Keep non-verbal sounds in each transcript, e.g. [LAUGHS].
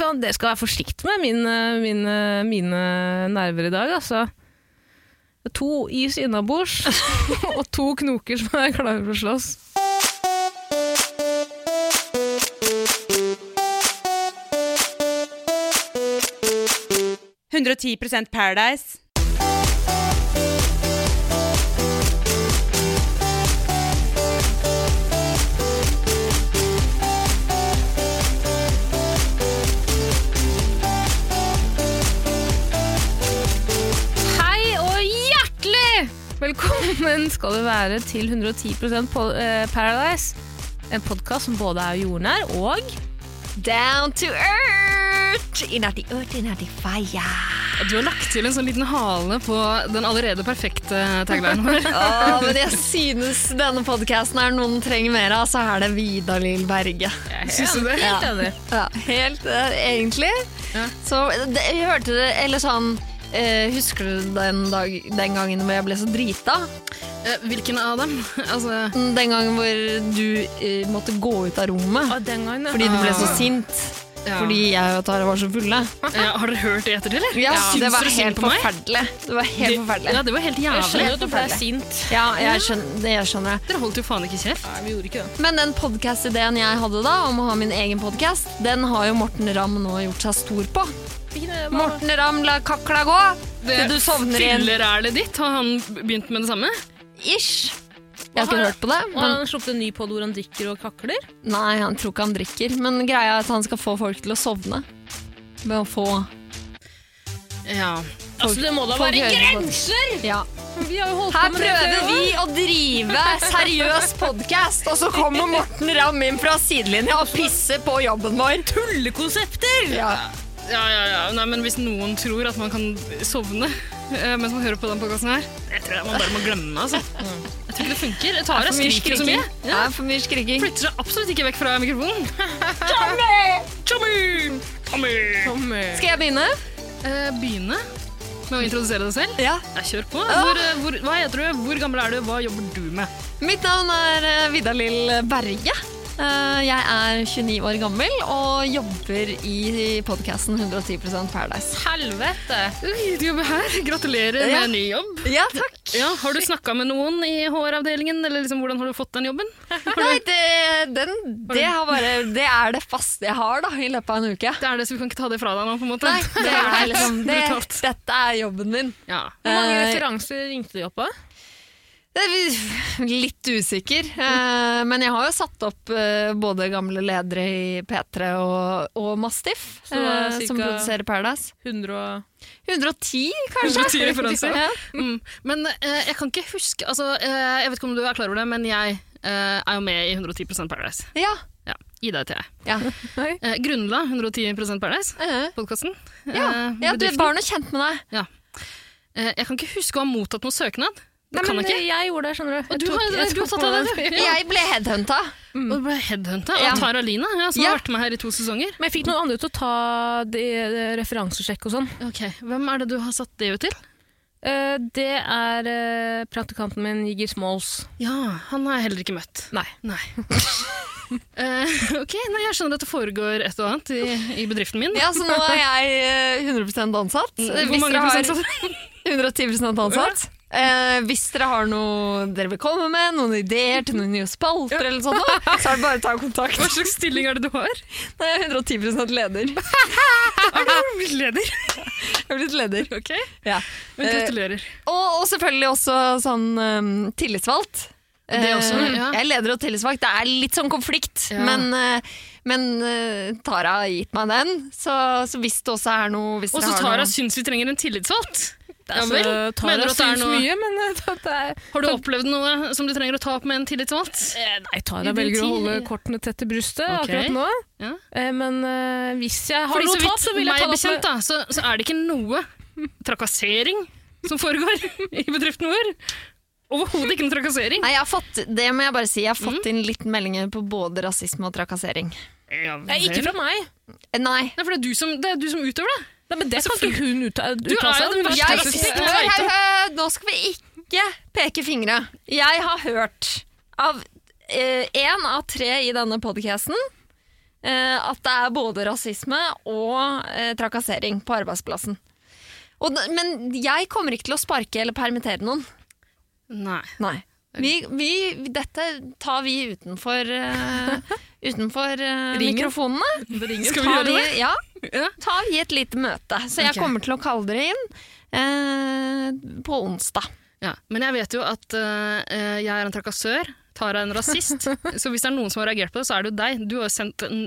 faen, det skal være forsiktig med mine, mine, mine nerver i dag, altså. To is innabords [LAUGHS] og to knoker som er klare for å slåss. Paradise. Velkommen skal du være til 110 po eh, Paradise. En podkast som både er jordnær og Down to earth! Innerti earth, innerti fire. Du har lagt til en sånn liten hale på den allerede perfekte taglinen vår. [LAUGHS] Åh, men jeg synes denne podcasten er noen trenger mer av, så er det Vidar-Lill Berge. Synes du det? Helt enig. Ja, helt uh, egentlig. Ja. Så det, jeg hørte det, eller sånn eh, Husker du den, dag, den gangen hvor jeg ble så drita? Eh, Hvilken av dem? [LAUGHS] Altså, Den gangen hvor du eh, måtte gå ut av rommet ah, den gangen, ja. fordi du ble så Ah. sint. Ja. Fordi jeg og Tara var så fulle. ja, Har dere hørt det etter det, eller? Ja, det var det, helt forferdelig. Det var helt forferdelig. Ja, det var helt Jeg jævlig. skjønner at du ble sint. Ja, jeg skjønner, det jeg skjønner jeg. Dere holdt jo faen ikke kjeft. Nei, vi gjorde ikke det. Men den podcast-ideen jeg hadde da, om å ha min egen podcast, den har jo Morten Ramm nå gjort seg stor på. Morten Ramm, la kakla gå! Det Til du sovner igjen. Fyllerælet ditt, har han begynt med det samme? Ish. Jeg har ikke hørt på det. Han Men, har sluppet en ny podd hvor han drikker og kakler. nei, han tror ikke han drikker. Men greia er at han skal få folk til å sovne. Ved å få Ja. Altså, det må da være grenser! Ja. Her prøver vi å drive seriøs podkast, og så kommer Morten Ramm inn fra sidelinja og pisser på jobben vår. Tullekonsepter! Ja. Ja, ja, ja. Nei, men hvis noen tror at man kan sovne eh, mens man hører på den podkasten her, jeg tror jeg man bare må glemme altså. Jeg tror ikke det funker. Jeg tar For mye skriker så mye. Ja, for mye skriking. Flytter seg absolutt ikke vekk fra mikrofonen. Tommy! Tommy! Tommy! Skal jeg begynne? Eh, begynne med å introdusere deg selv. Ja. Jeg kjør på. Hvor, eh, hvor, hva heter du? Hvor gammel er du? Hva jobber du med? Mitt navn er eh, Vidar-Lill Berge. Eh, Jeg er 29 år gammel og jobber i podkasten 110% Paradise. Helvete! Oi, du jobber her. Gratulerer Ja. med ny jobb. Ja, takk. Ja, har du snakka med noen i HR-avdelingen, eller liksom, hvordan har du fått den jobben? Nei, det, den, det, har bare, det er det faste jeg har da, i løpet av en uke. Det er det, så vi kan ikke ta det fra deg nå, på en måte. Nei, det er liksom, det, dette er jobben min. Ja. Hvor mange Eh, referanser ringte du opp på? Det er [LAUGHS] litt usikker, eh, men jeg har jo satt opp eh, både gamle ledere i P3 og, og Mastiff, var som produserer Paradise. 100 og 110, kanskje? 110 referanser. Ja. [LAUGHS] Mm. Men eh, jeg kan ikke huske altså, Jeg vet ikke om du er klar over det, men jeg er jo med i 110% Paradise. Ja. Ja, Ida heter jeg. Ja. [LAUGHS] Grunnla 110 Paradise, Eh, podkasten. ja. ja, du er barn og kjent med deg. Ja. jeg kan ikke huske å ha mottatt noen søknad. Nei, men jeg ikke. jeg gjorde det, skjønner du. Jeg du tok- har- jeg tok av det, [LAUGHS] du. Jeg ble headhunta. Og du ble headhunta Ja. av Tara Lina, ja, som Ja. har vært med her i to sesonger. Men jeg fikk noen andre til å ta de, de referansesjekk og sånn. Ok, Hvem er det du har satt det ut til? Uh, det er uh, praktikanten min, Jiggy Smalls. Ja, Han har jeg heller ikke møtt. Nei. Nei. uh, [LAUGHS] ok, nei, Jeg skjønner at det foregår et og annet i, i bedriften min. Ja, så nå er jeg eh, 100 ansatt. Mm, Hvor mange prosent sa du? 110 ansatt. Eh, hvis dere har noe dere vil komme med, noen ideer til noen nye spalter, eller sånt, så er det bare å ta kontakt. Hva slags stilling er det du har? Jeg er 110 leder. [LAUGHS] Er du blitt leder? Jeg har blitt leder. Ok, Ja. men Gratulerer. Og, og selvfølgelig også sånn um, tillitsvalgt. Det også, Eh, ja. Jeg er leder og tillitsvalgt. Det er litt sånn konflikt, Ja. men, eh, men eh, Tara har gitt meg den. Så, så hvis det også er noe hvis Og så Tara noen... syns vi trenger en tillitsvalgt. Ja Altså, vel. så, Mener du at det er noe mye, men [LAUGHS] det er, Har du opplevd noe som du trenger å ta opp med en tillitsvalgt? Eh, Nei, Tara jeg velger å holde kortene tett til brystet okay. akkurat nå. Ja. Eh, Men eh, hvis jeg har Fordi noe så å ta, vidt så vil jeg ta det opp bekjent, da, så, så er det ikke noe trakassering som foregår [LAUGHS] i bedriften vår. Overhodet ikke noe trakassering. Nei, jeg har fått, det må jeg bare si, jeg har Mm. fått inn litt meldinger på både rasisme og trakassering. Ja, Ikke fra meg. Eh, Nei. Nei, for det er du som, det er du som utøver det. Nei, men det kan ikke hun uttale hør, hør, nå skal vi ikke peke fingre. Jeg har hørt av én av tre i denne podcasten uh, at det er både rasisme og uh, trakassering på arbeidsplassen. Og, men jeg kommer ikke til å sparke eller permittere noen. Nei. Nei. Vi, vi, dette tar vi utenfor, uh, utenfor uh, mikrofonene. Skal vi gjøre det? Vi, Ja. tar vi et lite møte. Så jeg kommer til å kalle dere inn uh, på onsdag. Ja. Men jeg vet jo at jeg er en trakassør. Tara er en rasist. [LAUGHS] så hvis det er noen som har reagert på det, så er det jo deg. Du har jo sendt en,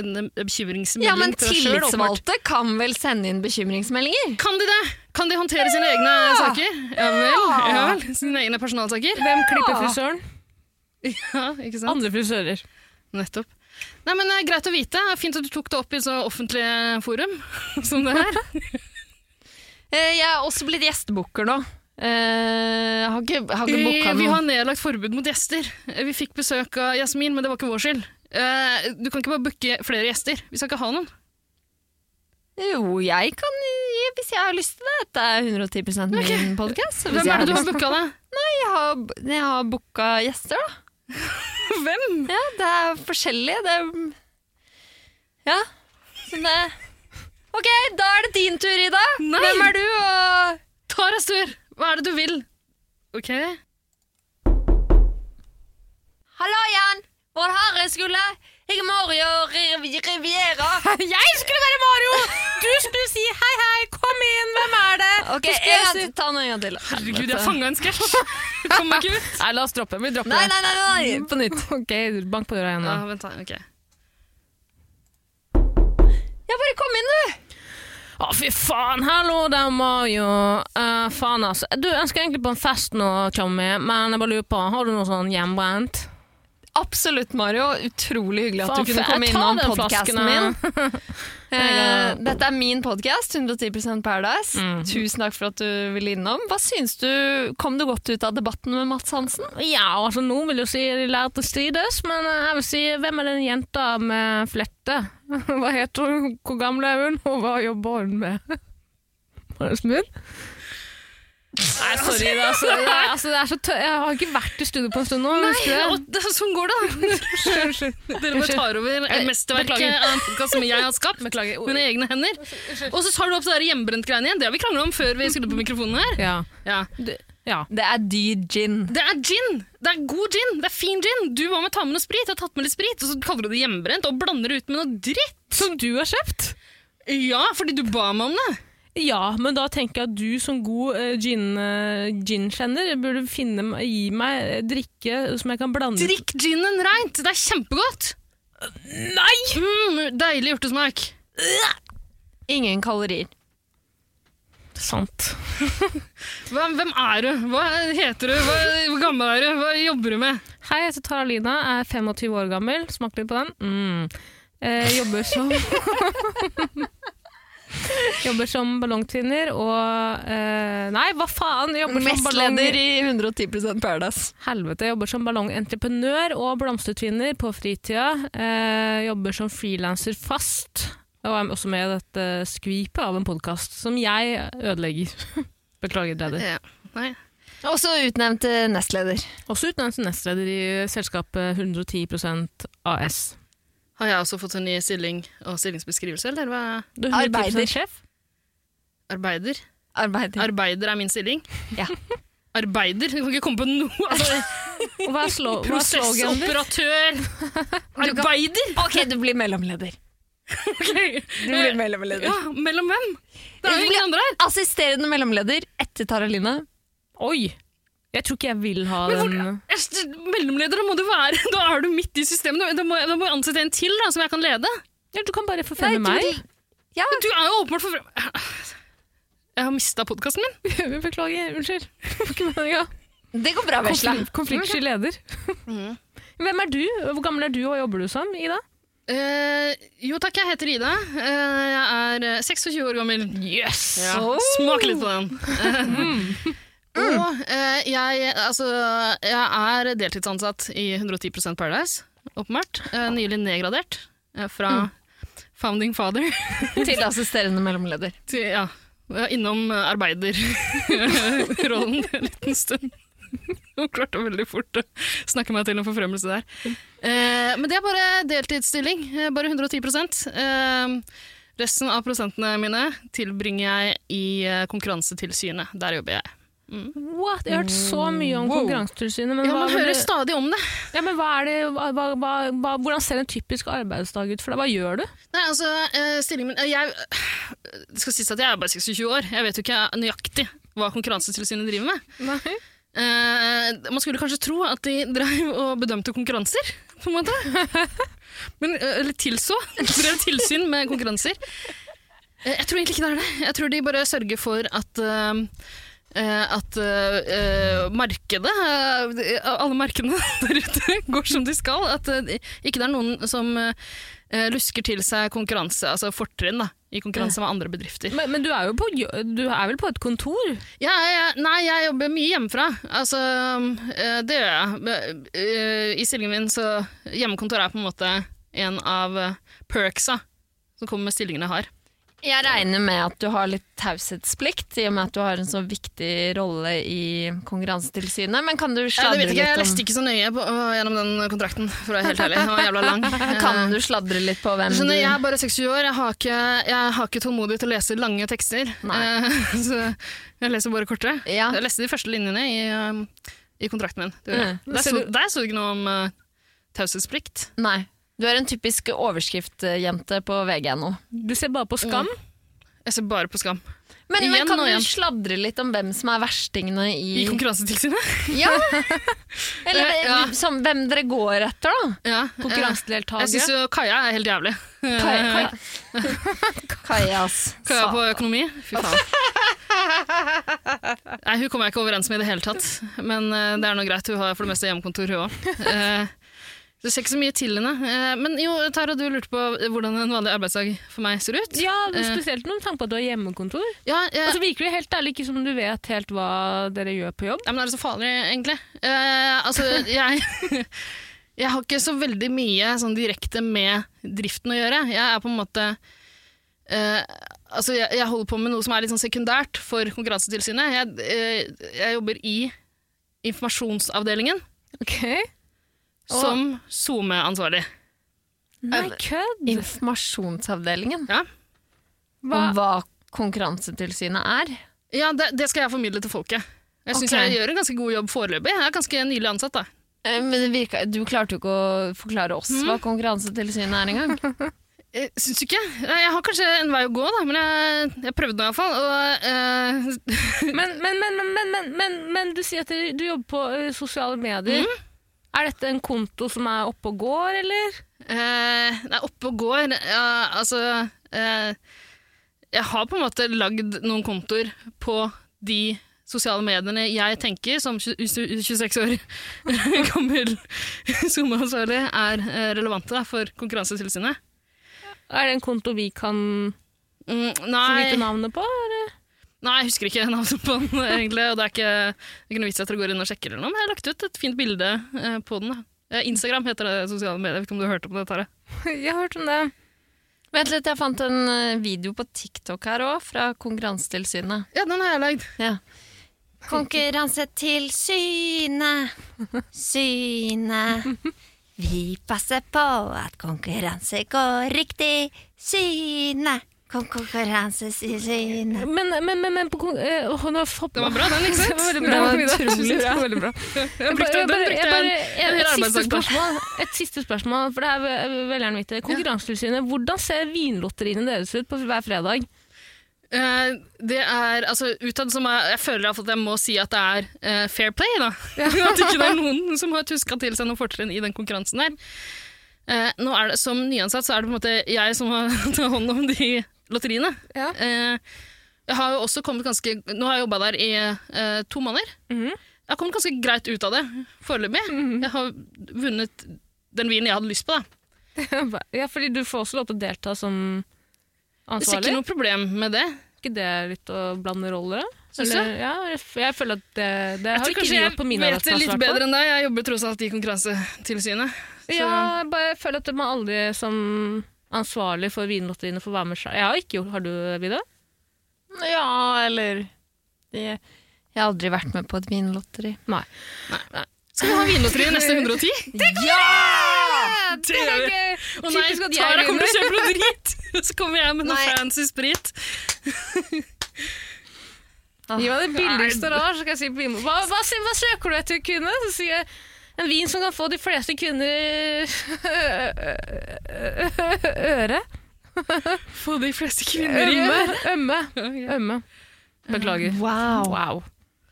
en bekymringsmelding Ja, men til deg men tillitsvalgte kan vel sende inn bekymringsmeldinger? Kan de det? Kan de håndtere sine egne saker? Ja vel. Ja vel. Sine egne personalsaker? Hvem klipper frisøren? Ja, ikke sant? Andre frisører. Nettopp. Nei, men eh, Greit å vite. Fint at du tok det opp i så offentlig forum [LAUGHS] som det her. [LAUGHS] Eh, jeg er også blitt gjestebooker nå. Eh, har ikke, har ikke booka Vi har nedlagt forbud mot gjester. Eh, Vi fikk besøk av Jasmin, men det var ikke vår skyld. Eh, Du kan ikke bare booke flere gjester. Vi skal ikke ha noen. Jo, jeg kan hvis jeg har lyst til det. Dette er 110% min podkast. Hvem er det du har booka det? Jeg har, jeg har booka gjester, da. [LAUGHS] Hvem? Ja, det er forskjellig. Det er Ja. Så det Ok, da er det din tur, Ida. Nei. Hvem er du, og Taras Stør, hva er det du vil? Ok. Hallo, Jan! Vår Herre skulle Jeg er Mario Riviera. [LAUGHS] Jeg skulle være Mario! Du skulle si hei, hei, kom inn, hvem er det? Ok, jeg si- Ta den en gang til. Herregud, jeg fanga en sketsj. Kom ikke ut. Nei, la oss droppe. Vi dropper Nei, det. nei, nei, nei, på nytt. Ok, bank på døra igjen, Ja, da. vent da, ok. Ja, bare kom inn, du. Å, fy faen! Hallo der, Mario. Uh, faen, altså. Du jeg skal egentlig på en fest nå, Tjommi, men jeg bare lurer på, har du noe sånn hjemmebrent? Absolutt, Mario. Utrolig hyggelig at Faen, du kunne komme innom podkasten min. [LAUGHS] Eh, dette er min podkast, 110 Paradise. Mm. Tusen takk for at du ville innom. Hva syns du, Kom du godt ut av debatten med Mats Hansen? Ja, altså noen vil jo si de lærte strides, men eh, jeg vil si hvem er den jenta med flette? [LAUGHS] Hva heter hun, hvor gammel er hun, og hva jobber hun med? Var det smooth? Nei, sorry. Da, sorry da. altså, det er så tø jeg har ikke vært i studio på en stund nå. du Og det, sånn går det, da. [LAUGHS] Dere bare tar over mesterverket av en podcast som jeg har skapt. Beklager. Mine egne hender. Og så tar du opp det hjemmebrent-greiene igjen. Det har vi krangla om før vi skrudde på mikrofonen her. Ja. Ja. Det, ja. Det er dyr gin. Det er gin! Det er god gin! Det er fin gin! Du var med ta med noe sprit, jeg har tatt med litt sprit, og så kaller du det hjemmebrent og blander det ut med noe dritt! Som du har kjøpt? Ja, fordi du ba meg om det. Ja, men da tenker jeg at du som god uh, gin-kjenner burde finne, gi meg drikke som jeg kan blande. Drikk ginen reint! Det er kjempegodt! Nei! Mm, deilig urtesmak. Ingen kalorier. Sant. [LAUGHS] Hvem er du? Hva heter du? Hva, hvor gammel er du? Hva jobber du med? Hei, jeg heter Taralina, er 25 år gammel. Smak litt på den. Mm. Eh, jobber som [LAUGHS] [LAUGHS] Jobber som ballongtvinner og eh, Nei, hva faen! Jobber som ballong... Mestleder i 110% Paradise. Helvete, jobber som ballongentreprenør og blomstertvinner på fritida. Eh, jobber som frilanser fast. Og er også med i dette skvipet av en podkast som jeg ødelegger. [LAUGHS] Beklager, Dreder. Ja. Nei. Også utnevnt nestleder. Også utnevnt nestleder i selskapet 110% AS. Har jeg også fått en ny stilling og stillingsbeskrivelse, eller hva? Du er 110% Arbeider. sjef? Arbeider? Arbeider. Arbeider er min stilling. Ja. [LAUGHS] Arbeider? Du kan ikke komme på noe! Altså, [LAUGHS] hva er, slo er prosessoperatør! [LAUGHS] Arbeider! Ok, du blir mellomleder. okay. Du blir mellomleder. Ja, mellom hvem? Det er jo ingen andre her! Assisterende mellomleder etter Taraline. Oi! Jeg tror ikke jeg vil ha Men hvor, den mellomleder, må du være Da er du midt i systemet. Da må, da må jeg ansette en til da, som jeg kan lede. ja, Du kan bare forfremme meg. Ja, Du er jo åpenbart for Jeg har mista podkasten min. [LAUGHS] Beklager, unnskyld. Det går bra, Vesla. Konflikt, konfliktsky leder. Mm. Hvem er du? Hvor gammel er du, og jobber du som, Ida? Uh, jo takk, jeg heter Ida. Uh, jeg er eh, 26 år gammel. Yes! Ja, Oh. Smak litt på den. [LAUGHS] Og eh, jeg, altså, jeg er deltidsansatt i 110 Paradise, åpenbart. Eh, nylig nedgradert eh, fra founding father [LAUGHS] Til assisterende mellomleder. [LAUGHS] til ja, innom arbeiderrollen [LAUGHS] en liten stund. Hun klarte veldig fort å snakke meg til en forfremmelse der. Eh, men det er bare deltidsstilling. eh, Bare 110 eh, Resten av prosentene mine tilbringer jeg i eh, Konkurransetilsynet. Der jobber jeg. What? Jeg har hørt så mye om Wow. Konkurransetilsynet, men, Ja, Man hører det- stadig om det. ja, men hva er det, hva, hva, hva, hvordan ser en typisk arbeidsdag ut for deg? Hva gjør du? Nei, altså, eh, stillingen min eh, jeg, Det skal sies at jeg er bare 26 år. Jeg vet jo ikke nøyaktig hva Konkurransetilsynet driver med. Eh, man skulle kanskje tro at de drev og bedømte konkurranser, på en måte. [LAUGHS] Men, eh, eller tilså. Drev tilsyn med konkurranser. Eh, jeg tror egentlig ikke det er det. Jeg tror de bare sørger for at eh, at uh, eh, markedet, eh, alle markedene [LAUGHS] der ute, går som de skal. At uh, ikke det er noen som eh, lusker til seg konkurranse, altså fortrinn da, i konkurranse med andre bedrifter. Men, men du er jo på, du er vel på et kontor? Ja, jeg, nei, jeg jobber mye hjemmefra. Altså, eh, det gjør jeg. Eh, I stillingen min så Hjemmekontor er på en måte en av eh, perksa som kommer med stillingene jeg har. Jeg regner med at du har litt taushetsplikt, i og med at du har en så viktig rolle i Konkurransetilsynet. Men kan du Jeg, sladre litt om jeg leste ikke så nøye på, gjennom den kontrakten, for å være helt ærlig. Den var jævla lang. [LAUGHS] Kan Eh, du sladre litt på hvem Skjønner, du jeg er bare 26 år, jeg har ikke, jeg har ikke tålmodighet til å lese lange tekster. Eh, [LAUGHS] så jeg leser bare korte. Ja. Jeg leste de første linjene i, um, i kontrakten min. Det. Mm. Der sto det ikke noe om uh, taushetsplikt. Nei. Du er en typisk overskriftjente på VG.no. Du ser bare på Skam? Jeg ser bare på Skam. Men, men kan du sladre litt om hvem som er verstingene i, I Konkurransetilsynet. Ja! [LAUGHS] Eller Ja. som, hvem dere går etter, da? Ja, Konkurransedeltakere. jeg syns jo Kaja er helt jævlig. Kaja, Kajas. [LAUGHS] Kaja på økonomi. Fy faen. Nei, Hun kommer jeg ikke overens med i det hele tatt. Men eh, det er nå greit. Hun har for det meste hjemmekontor, hun òg. [LAUGHS] det ser ikke så mye til henne. Eh, men jo, Tara, du lurte på hvordan en vanlig arbeidsdag for meg ser ut. Ja, Eh. spesielt du tenker på at du har hjemmekontor. Ja, jeg, Og så virker det helt ærlig ikke som du vet helt hva dere gjør på jobb. Ja, men er det så farlig, egentlig? Uh, altså, jeg, [LAUGHS] jeg har ikke så veldig mye sånn direkte med driften å gjøre. Jeg er på en måte Uh, Altså, jeg, jeg holder på med noe som er litt sånn sekundært for Konkurransetilsynet. Jeg, uh, jeg jobber i informasjonsavdelingen Ok. som SoMe-ansvarlig. Nei, kødd! Informasjonsavdelingen. Ja. Hva? Om hva Konkurransetilsynet er. Ja, det, det skal jeg formidle til folket. Jeg syns okay. jeg gjør en ganske god jobb foreløpig. Jeg er ganske nylig ansatt, da. Eh, Men det virka, du klarte jo ikke å forklare oss hva Konkurransetilsynet er engang. [LAUGHS] Eh, Syns du ikke? Jeg har kanskje en vei å gå, da, men jeg, jeg prøvde nå iallfall. Og eh, Men, [LAUGHS] men, men, men, men, men, men, men du sier at du jobber på sosiale medier. Er dette en konto som er oppe og går, eller? Eh, nei, oppe og går ja, Altså eh, Jeg har på en måte lagd noen kontoer på de sosiale mediene jeg tenker, som 26 år [LAUGHS] gammel SoMe-ansvarlig, er eh, relevante da, for Konkurransetilsynet. Er det en konto vi kan Mm, nei, vite navnet på? Eller? Nei, jeg husker ikke navnet på den, egentlig. Og det er ikke, det er ikke noe vits i at dere går inn og sjekker, eller noe, men jeg har lagt ut et fint bilde eh, på den. Eh, Instagram heter det sosiale medier. Jeg vet ikke om du har hørt om det? Tare? [LAUGHS] Jeg har hørt om det. Vent litt, jeg fant en eh, video på TikTok her òg, fra Konkurransetilsynet. Ja, den har jeg lagd. Ja. Konkurransetilsynet, synet. Vi passer på at konkurranse går riktig. Synet, Kon- konkurransesynet. Men, men, men, men på kon- eh, åh, nå Det var bra, den, ikke sant? Det var veldig Det bra. var utrolig Det var bra. veldig bra. Jeg brukte, den brukte jeg bare- jeg et, en hel siste arbeidsdag på. spørsmål, et siste spørsmål, for det er jeg vil gjerne vite. Konkurransetilsynet, hvordan ser vinlotteriene deres ut på hver fredag? Eh, det er, altså utad som jeg, jeg føler at jeg må si at det er eh, fair play, da. [LAUGHS] at ikke det er noen som har tuska til seg noen fortrinn i den konkurransen der. Eh, nå er det, som nyansatt så er det på en måte jeg som har [LAUGHS] tatt hånd om de lotteriene. Ja. Eh, jeg har jo også kommet ganske, nå har jeg jobba der i eh, to måneder. Mhm. Jeg har kommet ganske greit ut av det foreløpig. Jeg har vunnet den vinen jeg hadde lyst på. da. [LAUGHS] Ja, fordi du får også lov til å delta som ansvarlig? Det er ikke noe problem med det. Ikke det litt å blande roller? da? Eller, ja, jeg, jeg føler at det, det Jeg har ikke vi gjort på min vet det litt bedre enn deg. Jeg jobber tross alt i Konkurransetilsynet. Så- Ja, jeg føler at man aldri som ansvarlig for vinlotteriene får være med seg. Jeg har ikke gjort Har du, Vida? Ja, eller det, Jeg har aldri vært med på et vinlotteri. Nei. Skal vi ha vinlotteri i neste 110? Ja! Det gjør vi. Å nei, Typisk Tara kommer til å kjøpe noe drit! [LAUGHS] Så kommer jeg med noe Nei. fancy sprit. Gi meg det billigste da, så skal jeg si på Vinmo. Hva, hva, hva søker du etter, kvinne? Så sier jeg en vin som kan få de fleste kvinner øre. Få de fleste kvinner i Ømme. Ømme. Ømme. Beklager. Wow. Wow.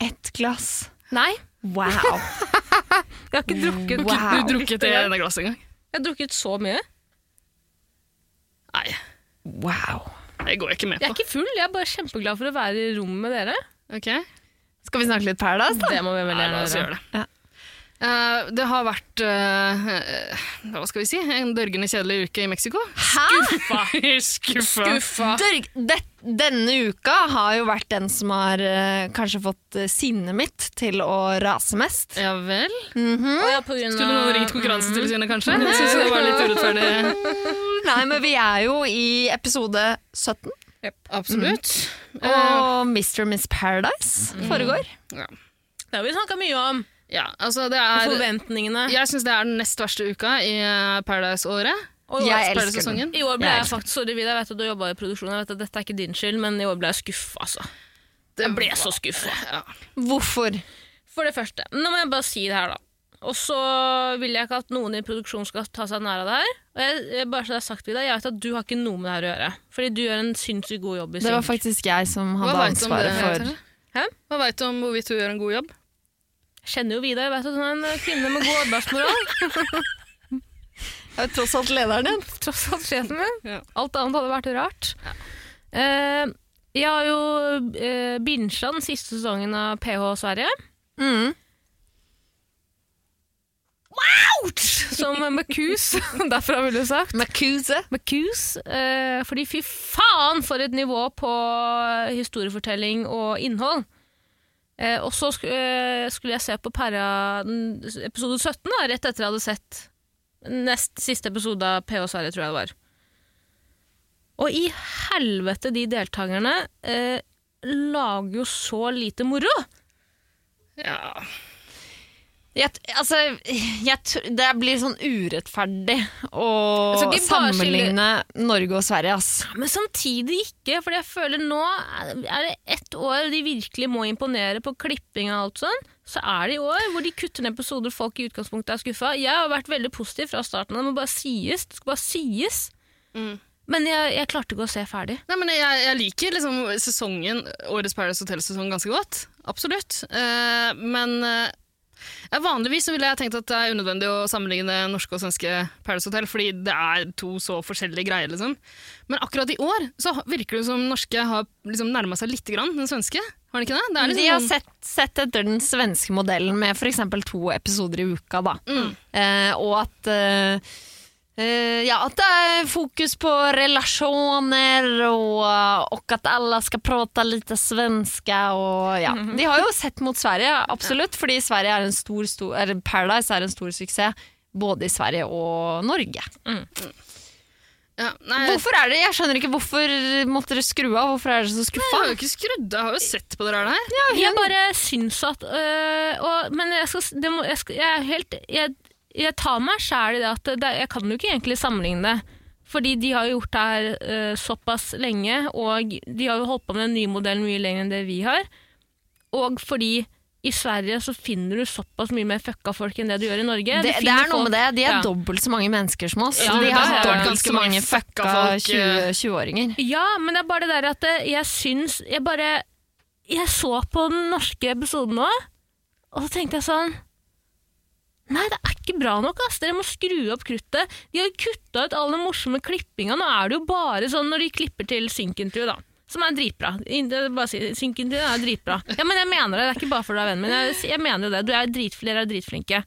Ett glass. Nei, Wow. jeg har ikke drukket Wow. Du drukket det ene glasset engang? Jeg har drukket så mye. Nei, wow. det går jeg ikke med på. Jeg er ikke full, jeg er bare kjempeglad for å være i rom med dere. Ok? Skal vi snakke litt Paradise, da? Det må vi gjerne la oss gjøre. gjøre det. Ja. Eh, det har vært uh, hva skal vi si, en dørgende kjedelig uke i Mexico. Hæ? Skuffa. Skuffa. Dørg, det, denne uka har jo vært den som har uh, kanskje fått uh, sinnet mitt til å rase mest. Ja vel? Mhm. Å ja, på grunn Skulle noen ringt Konkurransetilsynet, kanskje? [LAUGHS] Jeg synes det var litt urettferdig. [LAUGHS] Nei, men vi er jo i episode 17, Absolutt. og Mr. og Miss Paradise foregår. Ja. Det har vi snakka mye om. Ja, altså det er Forventningene. Jeg syns det er den nest verste uka i eh, Paradise-året. Og i år- Jeg elsker den. I år ble Jeg jeg, faktisk Sorry, Vidar, jeg vet at du jobba i produksjon, jeg vet at dette er ikke din skyld, men i år ble jeg skuffa, altså. Jeg ble så skuffa. Ja. Hvorfor? For det første, nå må jeg bare si det her, da. Og så vil jeg ikke at noen i produksjonen skal ta seg nær av det her. Og jeg, jeg, bare så det er sagt, Vida, jeg vet at du har ikke noe med det her å gjøre. Fordi du gjør en sinnssykt god jobb i Det var faktisk jeg som hadde ansvaret for Hæ? Hva veit du om hvorvidt hun gjør en god jobb? Jeg kjenner jo Vidar, jeg vet du, er en kvinne med god arbeidsmoral. Jeg er tross alt lederen din. [LAUGHS] Tross alt sjefen min. Ja. Alt annet hadde vært rart. Eh, jeg har jo uh, den siste sesongen av PH Sverige. Mm. Som Macuse. [LAUGHS] derfra ville du sagt. Macuse. Macuse. Eh, fordi fy faen for et nivå på historiefortelling og innhold. Eh, og så eh, skulle jeg se på Perra episode 17, da, rett etter jeg hadde sett nest siste episode av PH Sverige, tror jeg det var. Og i helvete, de deltakerne eh, lager jo så lite moro! Ja. Jeg, altså, jeg, det blir sånn urettferdig å Altså, sammenligne Norge og Sverige, ass. Men samtidig ikke, for jeg føler nå er det ett år de virkelig må imponere på klipping og alt sånn, så er det i år hvor de kutter ned episoder folk i utgangspunktet er skuffa. Jeg har vært veldig positiv fra starten av, det må bare sies. Det skal bare sies. Mm. Men jeg, jeg klarte ikke å se ferdig. Nei, men jeg, jeg liker liksom sesongen, årets Paradise Hotel-sesong ganske godt. Absolutt. Uh, men eh, ja, vanligvis så ville jeg tenkt at det er unødvendig å sammenligne norske og svenske Paradise Hotel, fordi det er to så forskjellige greier. liksom. Men akkurat i år så virker det som norske har liksom nærma seg litt grann den svenske. Har de ikke det? det liksom De har sett, sett etter den svenske modellen med f.eks. to episoder i uka, da. Mm. Eh, og at eh, eh, ja, at det er fokus på relasjoner, og, og at alle skal prate litt svenska. Og, ja. De har jo sett mot Sverige, absolutt, fordi Sverige er en stor, stor, er Paradise er en stor suksess. Både i Sverige og Norge. ja, nei, Hvorfor er det, Jeg skjønner ikke hvorfor måtte dere skru av. Hvorfor er dere så Jeg har jo ikke skrudd av, jeg har jo sett på det der. Jeg bare syns at øh, og, Men jeg, skal, det må, jeg, skal, jeg er helt jeg, jeg tar meg sjæl i det at det, jeg kan jo ikke egentlig sammenligne det. Fordi de har jo gjort det her uh, såpass lenge, og de har jo holdt på med den nye modellen mye lenger enn det vi har. Og fordi i Sverige så finner du såpass mye mer fucka folk enn det du gjør i Norge. Det, det er noe med det. De er Ja. dobbelt så mange mennesker som oss. Ja, de har dobbelt ganske så mange fucka fucka folk, 20 20-åringer. Ja, men det er bare det der at eh, jeg syns Jeg bare Jeg så på den norske episoden nå, og så tenkte jeg sånn Nei, det er ikke bra nok, ass. Dere må skru opp kruttet. De har kutta ut all den morsomme klippinga. Nå er det jo bare sånn når de klipper til synk-intervju, da. Som er dritbra. Synkintervju er dritbra. Ja, men jeg mener det. Det er ikke bare for deg, vennen min. Jeg, jeg mener jo det. Du er dritflink, dere er dritflinke.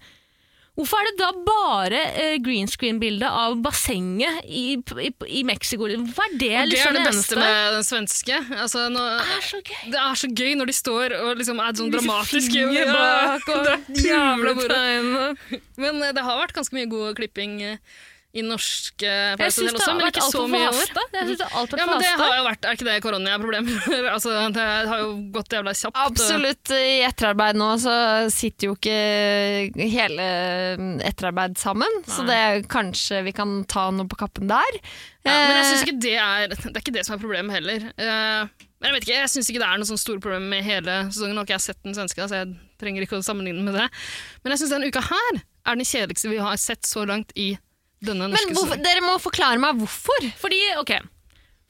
Hvorfor er det da bare eh, green screen-bildet av bassenget i, i, i Mexico? Hvorfor er det Det er liksom det beste med den svenske. Altså, nå, Det er så gøy. det er så gøy når de står og liksom er sånn Disse dramatiske. Ja, bak og [LAUGHS] det er jævla moro. Men eh, det har vært ganske mye god klipping eh, i norske det også, men ikke så altfor mye i år. Jeg synes det har vært Ja, men det har jo vært, Er ikke det koronaproblemet? [LAUGHS] altså, det har jo gått jævla kjapt. Absolutt. I etterarbeid nå så sitter jo ikke hele etterarbeid sammen, så det er kanskje vi kan ta noe på kappen der. Ja, men jeg Eh, synes ikke det er Det er ikke det som er problemet heller. Eh, men jeg vet ikke, jeg syns ikke det er noe sånn store problem med hele sesongen. Nå har ikke jeg sett den svenske, så jeg trenger ikke å sammenligne med det. Men jeg syns denne uka her er den kjedeligste vi har sett så langt i norske Men hvorfor, dere må forklare meg hvorfor. Fordi, ok,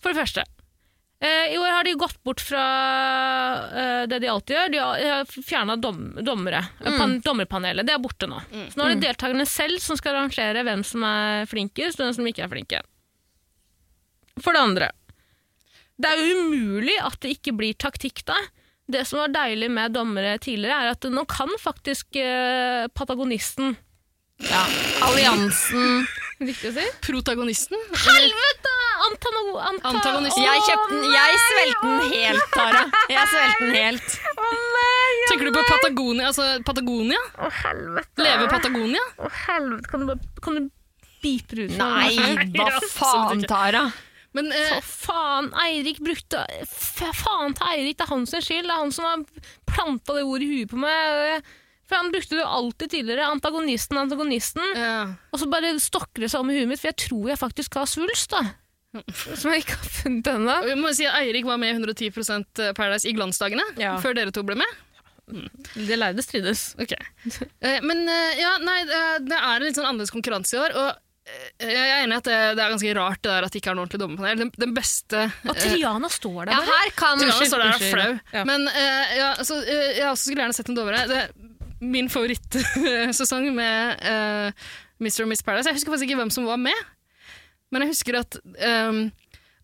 for det første eh, I år har de gått bort fra eh, det de alltid gjør. De har, har fjerna dom, dommere. Mm. Pan, dommerpanelet. Det er borte nå. Så nå er det deltakerne selv som skal arrangere hvem som er flinkest, og hvem som ikke er flinke. For det andre Det er jo umulig at det ikke blir taktikk da. Det som var deilig med dommere tidligere, er at nå kan faktisk eh, patagonisten Ja. Alliansen Riktig å si? Protagonisten? Helvete! Antano, anta, Antagonisten. Jeg kjøpte den, jeg svelgte den helt, Tara. Jeg svelgte den helt. Tenker du på Patagonia? Altså Patagonia? Å, helvete. Leve Patagonia? Å, helvete. Kan du, kan du beepe ut? Nei, hva [LAUGHS] faen. Tara? Men eh, faen, Eirik brukte Faen til Eirik, det er hans skyld. Det er han som har planta det ordet i huet på meg. For han brukte det jo alltid tidligere. Antagonisten, antagonisten. ja. Og så bare stokker det seg om i huet mitt, for jeg tror jeg faktisk har svulst, da. Som jeg ikke har funnet ennå. Vi må si at Eirik var med i 110% Paradise i glansdagene, Ja. før dere to ble med. Det lærde strides. Ok. Eh, men eh, ja, nei, det er en litt sånn annerledes konkurranse i år. Og eh, jeg er enig i at det, det er ganske rart det der at det ikke er noe ordentlig dommerpanel. Den, den beste Og Triana står der Ja, her kan Triana står der og er flau. Ja. Men uh, ja, så, uh, jeg også skulle gjerne sett en dommere. Det min favorittsesong med uh, Mr. og Miss Paradise. Jeg husker faktisk ikke hvem som var med, men jeg husker at, um,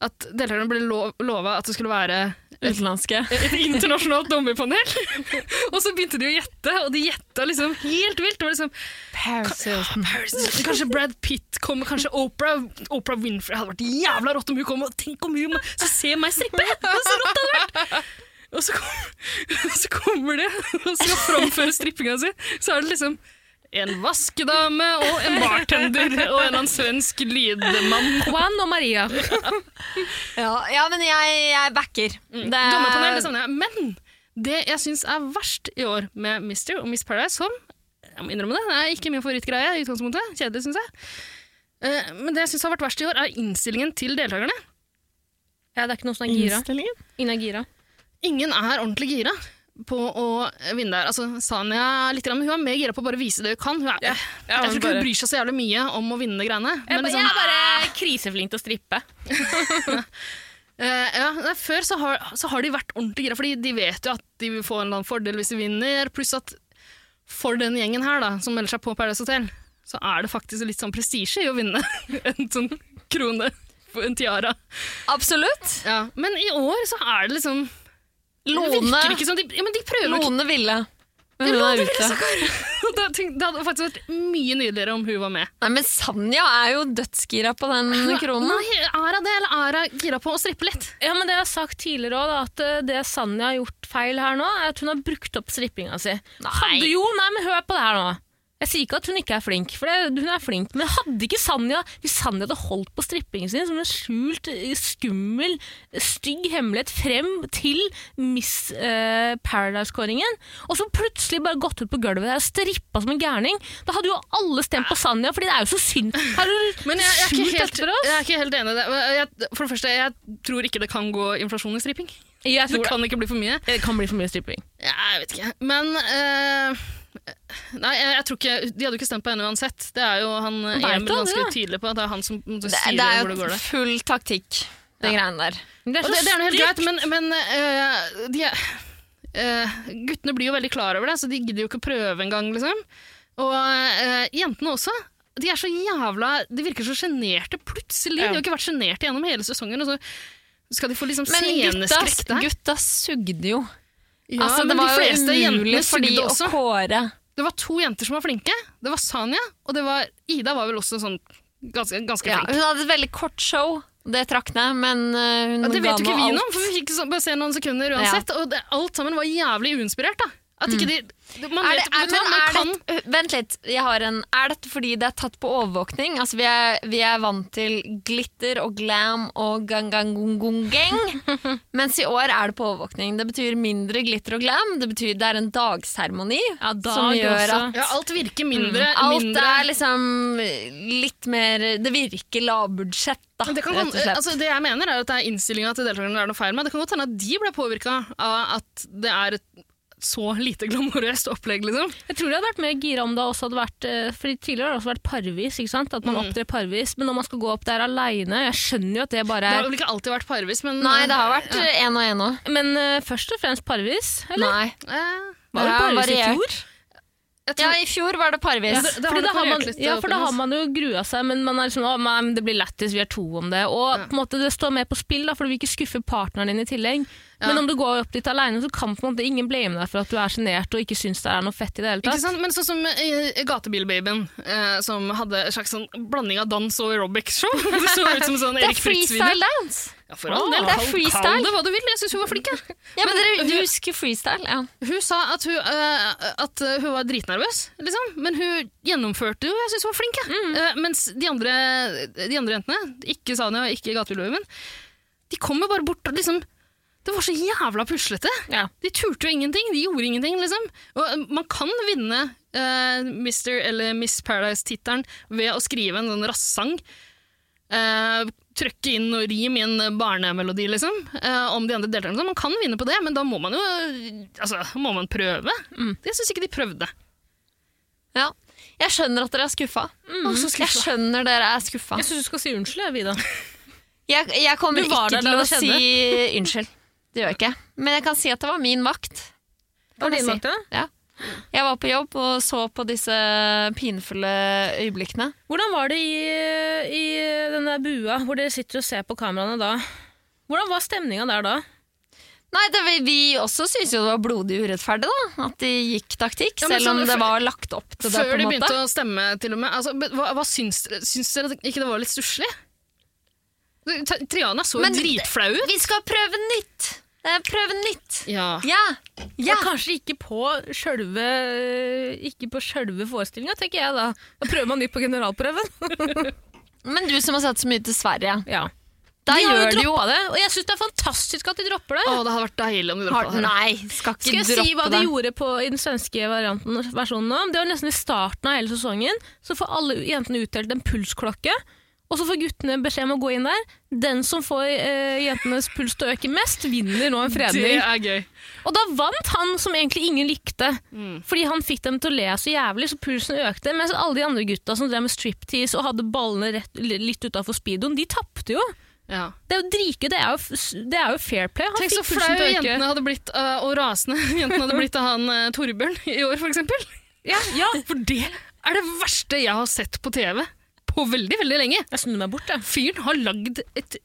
at deltakerne ble lov, lova at det skulle være Utenlandske. et internasjonalt dommerpanel. [LAUGHS] og så begynte de å gjette, og de gjetta liksom helt vilt. Det var liksom Paris Hilton. Paris Kanskje Brad Pitt kommer, kanskje Oprah, Oprah Winfrey. Det hadde vært jævla rått om hun kom, og tenk om hun så se meg strippe! Så rått det hadde vært! Og så, kom, [LAUGHS] og så kommer de og skal framføre strippinga si, så er det liksom en vaskedame og en bartender og en annen svensk lydmann. Juan og Maria. [LAUGHS] Ja, ja, men jeg, jeg backer. Det er- savner jeg. Men det jeg syns er verst i år med Mister og Miss Paradise, som jeg må innrømme det, det er ikke min favorittgreie i utgangspunktet. Kjedelig, syns jeg. Eh, Men det jeg syns har vært verst i år, er innstillingen til deltakerne. Ja, det er ikke noe som er gira. Innstillingen? Inna gira. Ingen er ordentlig gira på å vinne der. Altså, Sanja litt, grann, men hun er mer gira på å bare vise det hun kan. Hun er, Ja, jeg tror ikke hun bryr seg så jævlig mye om å vinne greiene. Jeg, liksom, jeg er bare kriseflink til å strippe. uh, [LAUGHS] ja, før så har, så har de vært ordentlig gira, fordi de vet jo at de vil få en eller annen fordel hvis de vinner. Pluss at for den gjengen her da, som melder seg på Paradise Hotel, så er det faktisk litt sånn prestisje i å vinne [LAUGHS] en sånn krone på en tiara. Absolutt. Ja, men i år så er det liksom Det Lone, virker ikke som de, ja, men de prøver. Lone ville. Men Det hun er ute. [LAUGHS] det, det hadde faktisk vært mye nydeligere om hun var med. Nei, men Sanja er jo dødsgira på den kronen. Nei, er hun det, eller er hun gira på å strippe litt? Ja, men det jeg har sagt tidligere også, at eh, det Sanja har gjort feil her nå, er at hun har brukt opp strippinga si. Nei. Hadde jo, nei, men hør på det her nå. Jeg sier ikke at hun ikke er flink, for det, hun er flink, men hadde ikke Sanja Hvis Sanja hadde holdt på strippingen sin som en skjult, eh, skummel, stygg hemmelighet frem til Miss eh, Paradise-kåringen, og så plutselig bare gått ut på gulvet der og strippa som en gærning, da hadde jo alle stemt på Sanja, fordi det er jo så synd. Har du [LAUGHS] Men jeg, jeg, er ikke helt, etter oss? jeg er ikke helt enig i det. Jeg, for det første, jeg tror ikke det kan gå inflasjon i stripping. Det kan ikke bli for mye. det kan bli for mye stripping. Ja, Jeg vet ikke. Men eh, Nei, jeg, jeg tror ikke De hadde jo ikke stemt på henne uansett. Det er jo han Emil ganske det? tydelig på. at Det er han som styrer Det, det er hvor det går. jo Det. full taktikk, det greiene der. Det Og det, det er noe helt greit, men, men uh, de, er- eh, guttene blir jo veldig klar over det, så de gidder jo ikke å prøve engang. Liksom. Og uh, jentene også. De er så jævla De virker så sjenerte plutselig. Ja. De har ikke vært sjenerte gjennom hele sesongen. Og så skal de få liksom Men gutta, sceneskrekk der. gutta sugde jo. Ja, altså, det var jo umulig for de å kåre. Det var to jenter som var flinke. Det var Sanja, og det var Ida var vel også sånn ganske, ganske Ja, hun hadde et veldig kort show, det trakk ned, men uh, hun Ja, det vet jo ikke vi noe om, for vi fikk bare se noen sekunder uansett. Og det, alt sammen var jævlig uinspirert. da. At ikke de, man Er vet, det, vet men er kan, det, vent litt, jeg har en Er dette fordi det er tatt på overvåkning? Altså vi er, vi er vant til glitter og glam og gang-gang-gong-gong-gang. [LAUGHS] mens i år er det på overvåkning. Det betyr mindre glitter og glam. Det betyr det er en dagseremoni Ja, dag som gjør også. at ja, alt virker mindre, alt mindre er liksom litt mer Det virker lavbudsjett, da, det, kan, altså, det jeg mener er at det er innstillinga til deltakerne det er noe feil med. Det kan godt hende at de ble påvirka av at det er et så lite glamorøst opplegg, liksom. Jeg tror jeg hadde vært mer gira om det også hadde vært eh, Fordi tidligere har det også vært parvis, ikke sant? At man opptrer parvis. Men når man skal gå opp der aleine Jeg skjønner jo at det bare er Det har vel ikke alltid vært parvis, men Nei, det har vært én og én òg. Men uh, først og fremst parvis, eller? Nei. eh, Var det parvis i fjor? Tror... Ja, i fjor var det parvis. Ja, det- det har Fordi da har man, ja, for da har man jo grua seg, men man er liksom, å, men det blir lættis, vi er to om det. Og Ja. på en måte det står mer på spill, da, for du vil ikke skuffe partneren din i tillegg. Ja. Men om du går opp dit alene, så kan på en måte ingen blame deg for at du er sjenert og ikke syns det er noe fett i det hele tatt. Ikke sant? Men sånn som uh, Gatebilbabyen, uh, som hadde en slags sånn blanding av dans og aerobics-show. [LAUGHS] Det så ut som sånn Erik er Erik Fritz-video. freestyle dance! Ja, for all del, det er freestyle. Kall det hva du vil, jeg syns hun var flink. Ja, men dere, hun- Du husker freestyle? Ja. Hun sa at hun, uh, at hun var dritnervøs, liksom. men hun gjennomførte jo. Jeg syns hun var flink. jeg. Mm. Uh, mens de andre, de andre jentene, ikke Sanja og ikke Gatebilbabyen, de kom jo bare bort og liksom Det var så jævla puslete. Ja. De turte jo ingenting. De gjorde ingenting, liksom. Og eh, man kan vinne uh, Mr. eller Miss Paradise-tittelen ved å skrive en sånn rassang. Uh, Trøkke inn og rim i en barnemelodi, liksom. uh, om de andre deltakerne. Man kan vinne på det, men da må man jo altså, må man prøve. Jeg syns ikke de prøvde. ja. Jeg skjønner at dere er skuffa. Jeg skjønner dere er skuffa. Jeg syns du skal si unnskyld, jeg, Vida. Jeg, jeg kommer ikke til å si unnskyld. Det gjør jeg ikke. Men jeg kan si at det var min vakt. Var det si. din vakt, det? Ja. Jeg var på jobb og så på disse pinefulle øyeblikkene. Hvordan var det i, i den der bua hvor dere sitter og ser på kameraene da? Hvordan var stemninga der da? Nei, det, vi- også syntes jo det var blodig urettferdig da, at de gikk taktikk, Ja, selv om sånn, det var lagt opp til det. Før de begynte å stemme, til og med. Altså, hva, hva syns, syns dere ikke det var litt stusslig? Triana så jo dritflau ut. Vi skal prøve nytt! Eh, Prøve nytt! Ja. Ja! ja. Og kanskje ikke på sjølve Ikke på sjølve forestillinga, tenker jeg da. Da prøver man nytt på generalprøven. [LAUGHS] Men du som har sett så mye til Sverige, Ja. da de har gjør jo de jo droppa det, og jeg syns det er fantastisk at de dropper det. Å, det hadde vært deilig om de har, droppa det. Nei, skal ikke Skal jeg droppe si hva de det. gjorde på, i den svenske varianten, versjonen nå? Det var nesten i starten av hele sesongen. Så får alle jentene utdelt en pulsklokke. Og så får guttene beskjed om å gå inn der. Den som får eh, jentenes puls til å øke mest, vinner nå en fredning. Det er gøy. Og da vant han som egentlig ingen likte. Mm. Fordi han fikk dem til å le så jævlig, så pulsen økte. Mens alle de andre gutta som drev med striptease og hadde ballene rett, litt utafor speedoen, de tapte jo. Ja. Det er jo drike, det er jo, det er jo fair play. Han Tenk så flau jentene hadde blitt, uh, og rasende [LAUGHS] jentene hadde blitt av han uh, Torbjørn i år, for eksempel. Ja, ja. [LAUGHS] For det er det verste jeg har sett på TV på veldig, veldig lenge. Jeg snudde meg bort, jeg. Fyren har lagd et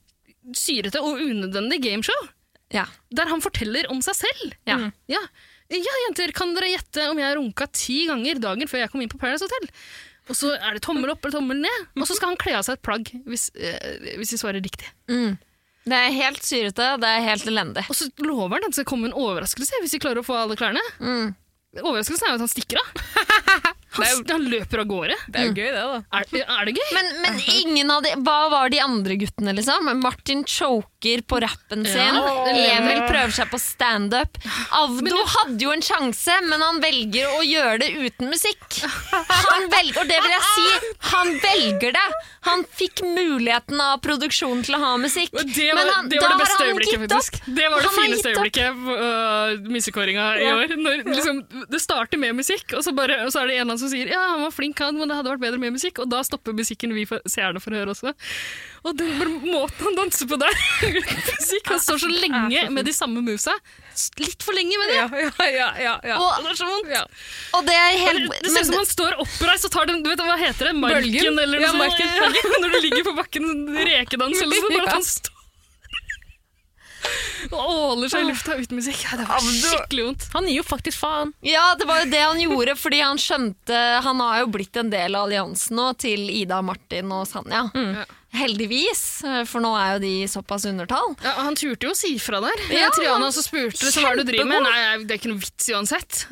syrete og unødvendig gameshow Ja. der han forteller om seg selv. Ja. Mm. Ja. ja, jenter, kan dere gjette om jeg runka ti ganger dagen før jeg kom inn på Paradise Hotel? Og så er det tommel opp eller tommel ned, og så skal han kle av seg et plagg hvis, eh, hvis de svarer riktig. Mm. Det er helt syrete, det er helt elendig. Og så lover han at det skal komme en overraskelse hvis vi klarer å få alle klærne. Mm. Overraskelsen er jo at han stikker av. [LAUGHS] Han, han løper av gårde. Det er jo gøy, det, da. Er, er det gøy? Men, men ingen av de Hva var de andre guttene, liksom? Martin choker på rappen sin. Ja. Emil prøver seg på standup. Avdo hadde jo en sjanse, men han velger å gjøre det uten musikk. Han velger, og det vil jeg si, han velger det. Han fikk muligheten av produksjonen til å ha musikk. Og Det var, men han, det, var det beste øyeblikket, faktisk. Det var det Han fineste øyeblikket uh, missekåringa i Ja. år. Når, liksom, det starter med musikk, og så, bare, og så er det en eller annen som sier ja, han var flink, han, men det hadde vært bedre med musikk. Og da stopper musikken vi får- seerne får høre også. Og den måten han danser på der uten [LAUGHS] musikk Han står så lenge med de samme musa. Litt for lenge med det. Ja, ja, ja, ja, ja. Og, Det er så vondt. Ja. og det er helt Det ser ut som han står oppreist og tar den du vet, Hva heter det? Marken? Bølgen? Eller noe sånt. [LAUGHS] Ja, Når du ligger på bakken, rekedans eller sånn. Bare [LAUGHS] at han står Og åler seg i lufta uten musikk. Ja, det var skikkelig vondt. Han gir jo faktisk faen. Ja, det var jo det han gjorde, fordi han skjønte Han har jo blitt en del av alliansen nå til Ida, Martin og Sanja. Mm. Heldigvis, for nå er jo de såpass undertall. Ja, han turte jo å si fra der. Ja, Triana så spurte hva er det du driver med. Nei, det er ikke noe vits uansett.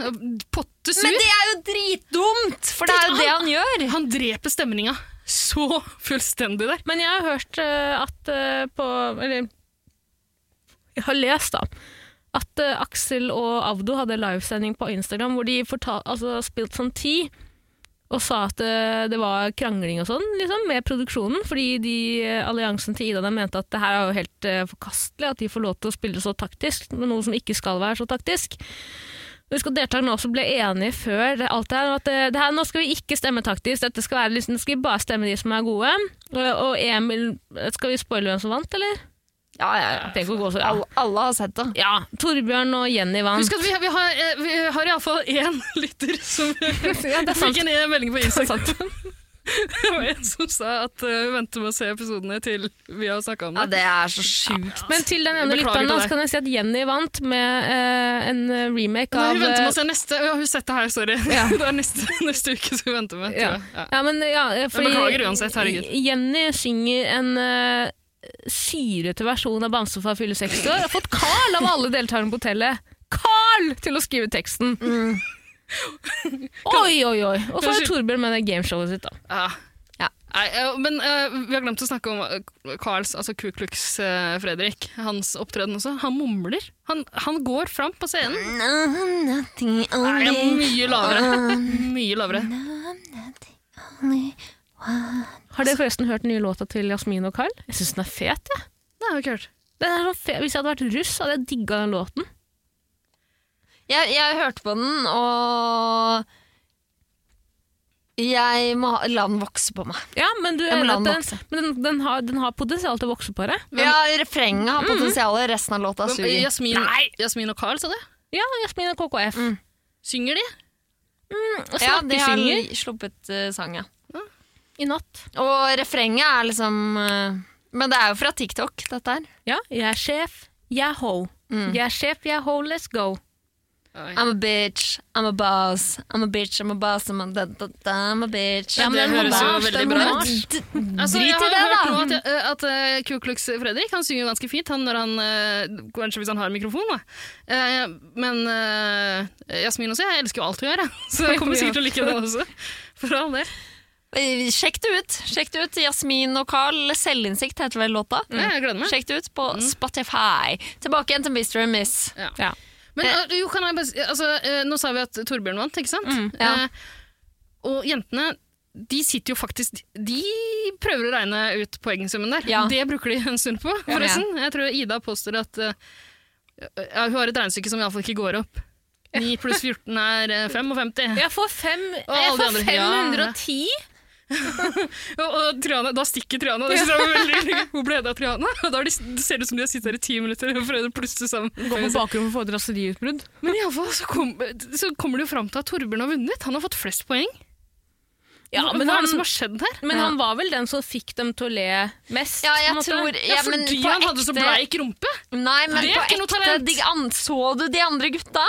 Potte sur. Men det er jo dritdumt, for det er jo det han gjør. Han dreper stemninga så fullstendig der. Men jeg har hørt eh, at eh, på Eller har lest, da. At uh, Aksel og Avdo hadde livesending på Instagram hvor de altså, spilte sånn ti. Og sa at uh, det var krangling og sånn liksom, med produksjonen. Fordi de, uh, alliansen til Ida mente at det her er jo helt forkastelig at de får lov til å spille så taktisk, med noe som ikke skal være så taktisk. Husk at deltakerne også ble enige før alt det her, at det, her, nå skal vi ikke stemme taktisk, dette skal være liksom, skal vi bare stemme de som er gode. Og Emil, skal vi spoile hvem som vant, eller? Ja, jeg, ja. Å gå så, ja. Alle, alle har sett det. ja, Torbjørn og Jenny vant. Husk at vi, vi har, eh, vi har iallfall én lytter som [LAUGHS] ja, det er fikk en melding på Instagram. Det var en som sa at uh, venter med å se episodene til vi har snakka om det. Ja, det. er så sjukt. Men til den ene lytteren så kan jeg si at Jenny vant med uh, en remake Nei, av hun venter med eh, å se neste. Ja, hun har sett det her, sorry. Ja. [LAUGHS] Det er neste, neste uke som vi venter med. Ja. tror jeg. Ja. Ja, men ja, fordi beklager uansett, herregud. Jenny synger en uh, syrete versjon av Bamse fyller fylle 60 år. Jeg har fått Carl av alle deltakerne på hotellet. Carl til å skrive teksten! Oi, oi, oi. Og så er Torbjørn med det gameshowet sitt, da. Ja. Ja. Nei, eh, men uh, vi har glemt å snakke om eh, Carls, altså Ku Klux uh, Fredrik. Hans opptreden også. Han mumler. Han, han går fram på scenen. No, Nei, mye lavere. Mye lavere. Har dere forresten hørt den nye låta til Jasmin og Carl? Jeg syns den er fet, jeg. Det har jeg ikke hørt. Den er så fet. Hvis jeg hadde vært russ, hadde jeg digga den låten. Jeg, jeg hørte på den, og jeg må ha- la den vokse på meg. Ja, men du den den, men den, den, har, den har potensial til å vokse på deg. Men, Ja, Refrenget har potensial, resten av låta suger. Jasmin, Jasmin og Carl, sa du? Ja, Jasmin og KKF. Mm. Synger de? Mm, Ja, de har sluppet uh, sang, ja. I natt. Og refrenget er liksom eh, Men det er jo fra TikTok, dette her. Ja, jeg er sjef, jeg er ho. Mm. Jeg er sjef, jeg er ho, let's go. Oi. I'm a bitch, I'm a boss, I'm a bitch, I'm a boss, I'm a, da, da, da, I'm a bitch. Ja, det høres jo veldig bra ut. Altså, Drit jeg i har det, hørt at, eh, at eh, Ku Klux Fredrik han synger ganske fint han når han, uh, kanskje hvis han har mikrofon. Da. Uh, men uh, Jasmin også, jeg elsker jo alt hun gjør, jeg. [LAUGHS] så jeg kommer sikkert til å like det også. For all del. Eh, Sjekk det ut. Sjekk det ut. Jasmin og Carl, Selvinnsikt heter vel låta. Ja, meg. Sjekk det ut på Spotify. Tilbake igjen til Mr. and Miss. Ja. Men eh, jo, kan jeg bare, si- altså, eh, Nå sa vi at Torbjørn vant, ikke sant? ja. Eh, og jentene de sitter jo faktisk De prøver å regne ut poengsummen der. Ja. Det bruker de en stund på, forresten. Jeg tror Ida påstår at eh, ja, hun har et regnestykke som iallfall ikke går opp. 9 pluss 14 er eh, 55. Jeg får, fem, jeg får andre, ja. 510. [LAUGHS] Og, og Triana, da stikker Triana. Det synes jeg var veldig. Hvor ble det av Triana? Og [LAUGHS] da de, det ser det ut som de har sittet her i ti minutter og prøvd å plusse sammen. Gå på bakrommet og få et raseriutbrudd. Men iallfall så, kom, så kommer det jo fram til at Torbjørn har vunnet. Han har fått flest poeng. Ja, men hva er det som har skjedd her? men Ja. han var vel den som fikk dem til å le mest. Ja, jeg måte. tror Ja, ja, fordi på han hadde så bleik rumpe. Nei, men Det er på ikke noe talent. de an, Så du de andre gutta?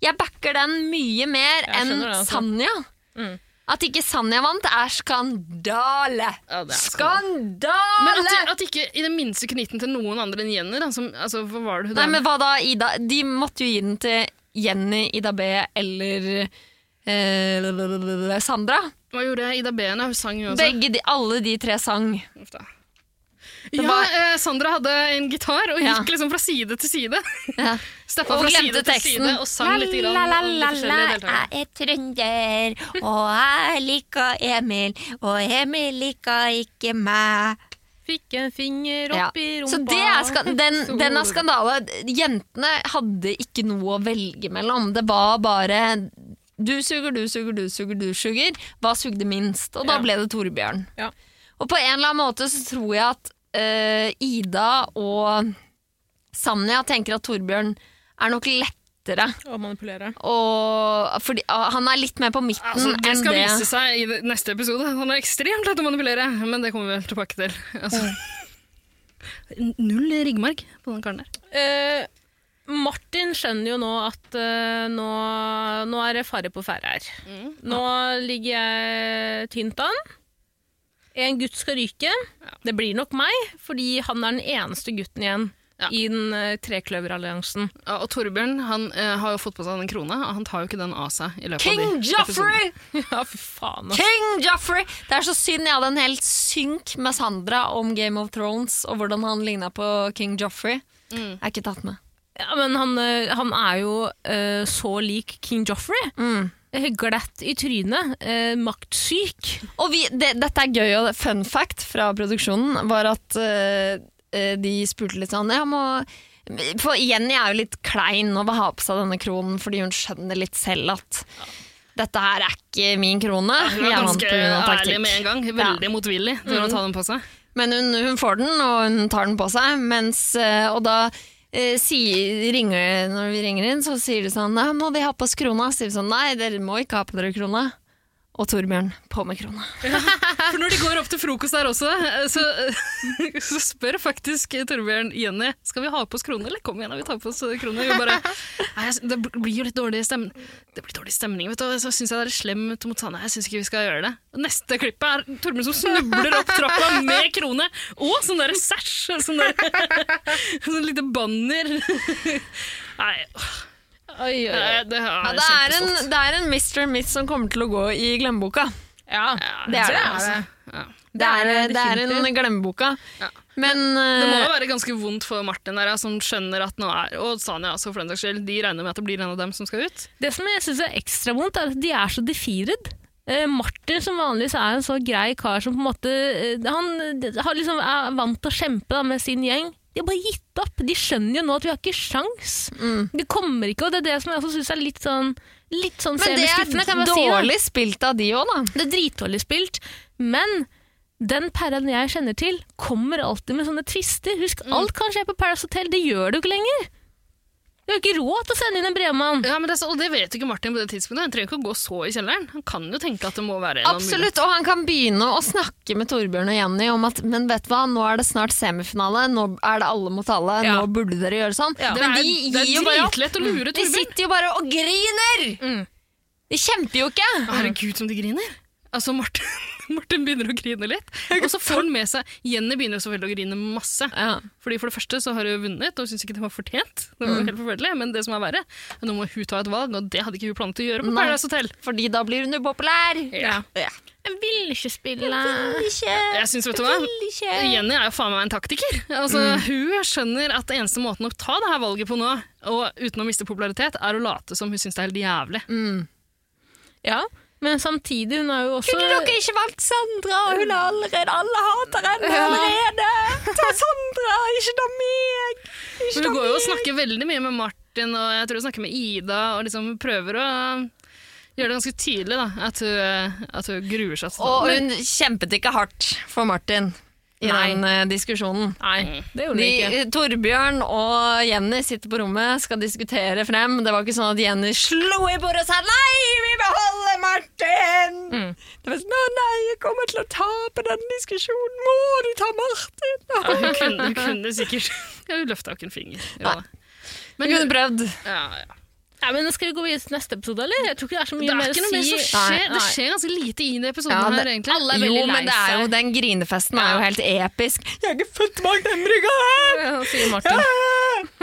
Jeg backer den mye mer enn. Sanja. Mm. At ikke Sanja vant, er skandale! Ja, er Skandale! Men at, at ikke i det minste knytten til noen andre enn Jenny, da, som, altså, var det hun Nei, men hva da, Ida? De måtte jo gi den til Jenny, Ida B eller eh, Sandra. Hva gjorde Ida B? Hun sang jo også. Begge de, alle de tre sang. Det Ja, var- eh, Sandra hadde en gitar og Ja. gikk liksom fra side til side. [LAUGHS] Ja. Steppa fra side til teksten. side og sang litt grann om de forskjellige deltakerne. jeg er trønder, og jeg liker Emil, og Emil liker ikke meg. Fikk en finger Ja. opp i rumpa. Så det er ska [LAUGHS] den, den er skandale. Jentene hadde ikke noe å velge mellom. Det var bare du suger, du suger, du suger, du suger. Hva sugde minst? Og da ble det Torbjørn. Ja. Og på en eller annen måte så tror jeg at eh, Ida og Sanja tenker at Torbjørn er nok lettere. Å manipulere. Og, fordi uh, han er litt mer på midten Altså, det skal det. vise seg i neste episode. Han er ekstremt lett å manipulere, men det kommer vi vel tilbake til. Altså. [LAUGHS] Null ryggmarg på den karen der. Uh, Martin skjønner jo nå at uh, nå, nå er det fare på ferde her. Nå ligger jeg tynt an. En gutt skal ryke. Det blir nok meg, fordi han er den eneste gutten igjen Ja. i den uh, trekløveralliansen. Ja, og Torbjørn han uh, har jo fått på seg den krona, og han tar jo ikke den av seg. i løpet King av de Joffrey! [LAUGHS] ja, fy faen. ass. King Joffrey! Det er så synd jeg hadde en helt synk med Sandra om Game of Thrones og hvordan han ligna på King Joffrey. Mm. Jeg er ikke tatt med. Ja, men han, eh, han er jo uh, så lik King Joffrey. Mm. Eh, Glatt i trynet. eh, maktsyk. Og vi, det, dette er gøy, og fun fact fra produksjonen var at eh, eh, de spurte litt sånn Jeg må For Jenny er jo litt klein og vil ha på seg denne kronen fordi hun skjønner litt selv at dette her er ikke min krone. Hun Jeg er ganske ærlig med en gang. Veldig motvillig til å ta den på seg. Men hun, hun får den, og hun tar den på seg. Mens, eh, og da eh, si, ringer, når vi ringer inn, så sier de sånn 'Nå må vi ha på oss krona? Så sier vi sånn Nei, dere må ikke ha på dere krona. Og Torbjørn, på med krona. [LAUGHS] For når de går opp til frokost der også, eh, så, [LAUGHS] så spør faktisk Torbjørn Jenny skal vi ha på oss krone, eller kom igjen, vi tar på oss krone. Bare, det blir jo litt dårlig stemning. Det blir dårlig stemning, vet du. Så syns jeg det er slemt mot Sanne. Jeg syns ikke vi skal gjøre det. Neste klippet er Torbjørn som snubler opp trappa med krone og sånn derre sæsj. Sånn der, [LAUGHS] sånn lite banner. Nei, Oi, oi, oi. det Ja, det, er en, det er en Mr. Miss som kommer til å gå i glemmeboka. Ja, Det er det. altså. Ja. Det er, det det er en glemmeboka. Ja. Men Det må eh, jo være ganske vondt for Martin der, som skjønner at nå er Og Sanja også, for den saks skyld. De regner med at det blir en av dem som skal ut. Det som jeg synes er ekstra vondt, er at de er så defeated. Eh, Martin, som vanligvis er en så grei kar som på en måte eh, Han eh, har liksom, er vant til å kjempe da, med sin gjeng. De har bare gitt opp. De skjønner jo nå at vi har ikke sjans. Mm. Det kommer ikke, og det er det som jeg også synes er litt sånn Litt sånn Men det er dårlig si. spilt av de òg, da. Det er dritdårlig spilt, men den perren jeg kjenner til, kommer alltid med sånne tvister. Husk, Mm. alt kan skje på Paris Hotel. Det gjør det jo ikke lenger. Det har ikke råd til å sende inn en brevmann. Ja, men det, så- og det vet ikke Martin på det tidspunktet. Han trenger ikke å gå så i kjelleren. Han kan jo tenke at det må være en. Absolutt, og han kan begynne å snakke med Torbjørn og Jenny om at men vet du hva, nå er det snart semifinale, nå er det alle mot alle, Ja. nå burde dere gjøre sånn. Ja. Det Men de det er gir jo bare opp. å lure Torbjørn. De sitter jo bare og griner! Mm. De kjemper jo ikke! Herregud, som de griner. Altså, Martin, [LAUGHS] Martin begynner å grine litt, og så får han med seg Jenny begynner selvfølgelig å grine masse. Ja. Fordi For det første så har hun vunnet, og hun syns ikke det var fortjent. Det var helt forferdelig, Men det som er verre, er nå må hun ta et valg, og det hadde ikke hun planlagt å gjøre på. Paradise Hotel. Fordi da blir hun upopulær. Ja. Ja. Jeg vil ikke spille. Jeg vil Ikke. Jeg synes, vet du hva? Jenny er jo faen meg en taktiker. Altså, Hun skjønner at det eneste måten å ta det her valget på nå, og uten å miste popularitet, er å late som hun syns det er helt jævlig. Mm. Ja, men samtidig, hun er jo også Kunne dere ikke valgt Sandra? Hun er allerede Alle hater henne Ja. allerede! Ta Sandra, ikke da meg! Ikke Men hun går jo og snakker veldig mye med Martin, og jeg tror hun snakker med Ida, og liksom prøver å gjøre det ganske tydelig da, at hun, at hun gruer seg. Og hun kjempet ikke hardt for Martin i Nei. den eh, diskusjonen. Nei, det gjorde De, ikke. Torbjørn og Jenny sitter på rommet, skal diskutere frem. Det var ikke sånn at Jenny slo i bordet og sa 'nei, vi beholder Martin'! Mm. Det var sånn 'å nei, jeg kommer til å tape den diskusjonen, må du ta Martin'? Ja, hun, kunne, hun kunne sikkert Hun løfta jo ikke en finger. Ja, da. Men hun kunne prøvd. ja, ja. Ja, men Skal vi gå videre til neste episode, eller? Jeg tror ikke det er så Det mye er mer ikke å si. mer som skjer. Nei, Det skjer ganske lite i den episoden Ja, her, egentlig. alle er Jo, lei men det er jo den grinefesten er jo helt episk. Jeg er ikke født bak den brygga her! Ja, sier Martin. Ja,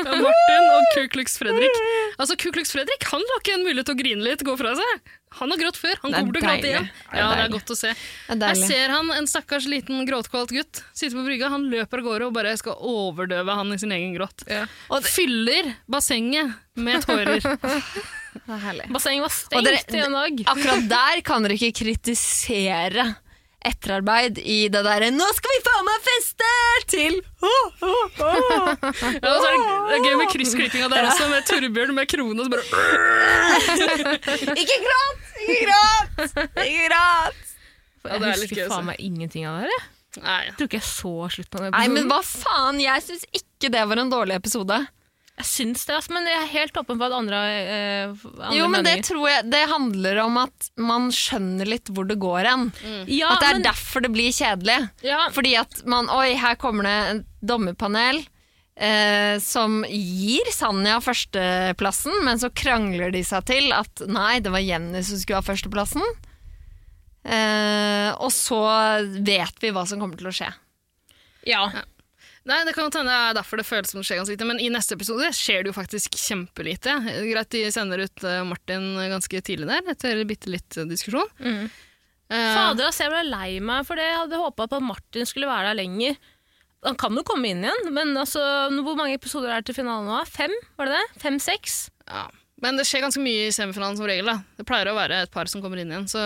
[LAUGHS] Martin og Ku Klux Fredrik. Altså, Ku Klux Fredrik han har ikke en mulighet til å grine litt gå fra seg. Han har grått før. Han Det er kommer til å gråte igjen. Ja, det er godt å se. Jeg ser han, en stakkars liten gråtkvalt gutt, sitte på brygga. Han løper av gårde og bare skal overdøve han i sin egen gråt. Ja. Og fyller bassenget med tårer. [LAUGHS] Det er herlig. Bassenget var stengt i en dag. Akkurat der kan dere ikke kritisere etterarbeid i det derre 'nå skal vi faen meg feste!' til «Åh, åh, åh». [LAUGHS] Ja, så er det, det er gøy med kryssklippinga der også, med Torbjørn med krone. Og så bare, [LAUGHS] Ikke gråt! Ikke gråt! Ikke gråt! Ja, det er jeg litt husker faen meg ingenting av det. her, Jeg nei, tror ikke jeg så slutten av den Nei, men hva faen? Jeg syns ikke det var en dårlig episode. Jeg syns det, altså, men jeg er helt åpen for at andre, eh, andre Jo, men det tror jeg Det handler om at man skjønner litt hvor det går hen. ja, at det er men, derfor det blir kjedelig. ja, Fordi at man Oi, her kommer det en dommerpanel eh, som gir Sanja førsteplassen, men så krangler de seg til at nei, det var Jenny som skulle ha førsteplassen. Eh, og så vet vi hva som kommer til å skje. ja. Nei, Det kan hende det er derfor det føles som det skjer ganske lite, men i neste episode skjer det jo faktisk kjempelite. Greit, de sender ut eh, Martin ganske tidlig der, etter bitte litt diskusjon. Mm. Uh, Fader, ass, jeg ble lei meg for det. Jeg hadde håpa på at Martin skulle være der lenger. Han kan jo komme inn igjen, men altså, hvor mange episoder er det til finalen nå? Fem? Var det det? Fem-seks? ja. Men det skjer ganske mye i semifinalen som regel. da. Det pleier å være et par som kommer inn igjen, så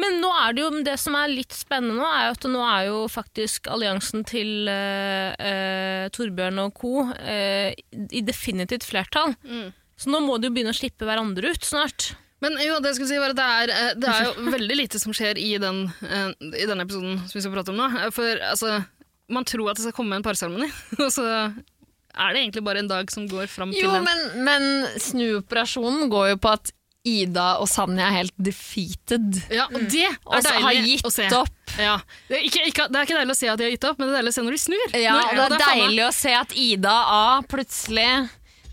Men nå er det jo det som er litt spennende nå, er jo at nå er jo faktisk alliansen til uh, Torbjørn og co. Uh, i definitivt flertall. Mm. Så nå må de jo begynne å slippe hverandre ut snart. Men jo, det jeg skulle si var at det er, det er jo veldig lite som skjer i den, i den episoden som vi skal prate om nå. For altså, man tror at det skal komme en parseremoni, [LAUGHS] og så er det egentlig bare en dag som går fram til Jo, den. men, men snuoperasjonen går jo på at Ida og Sanja er helt defeated. Ja, og det er Og deilig å se. opp. Ja. Det, er ikke, ikke, det er ikke deilig å se at de har gitt opp, men det er deilig å se når de snur. Ja, når, og det er det er deilig å se at Ida A plutselig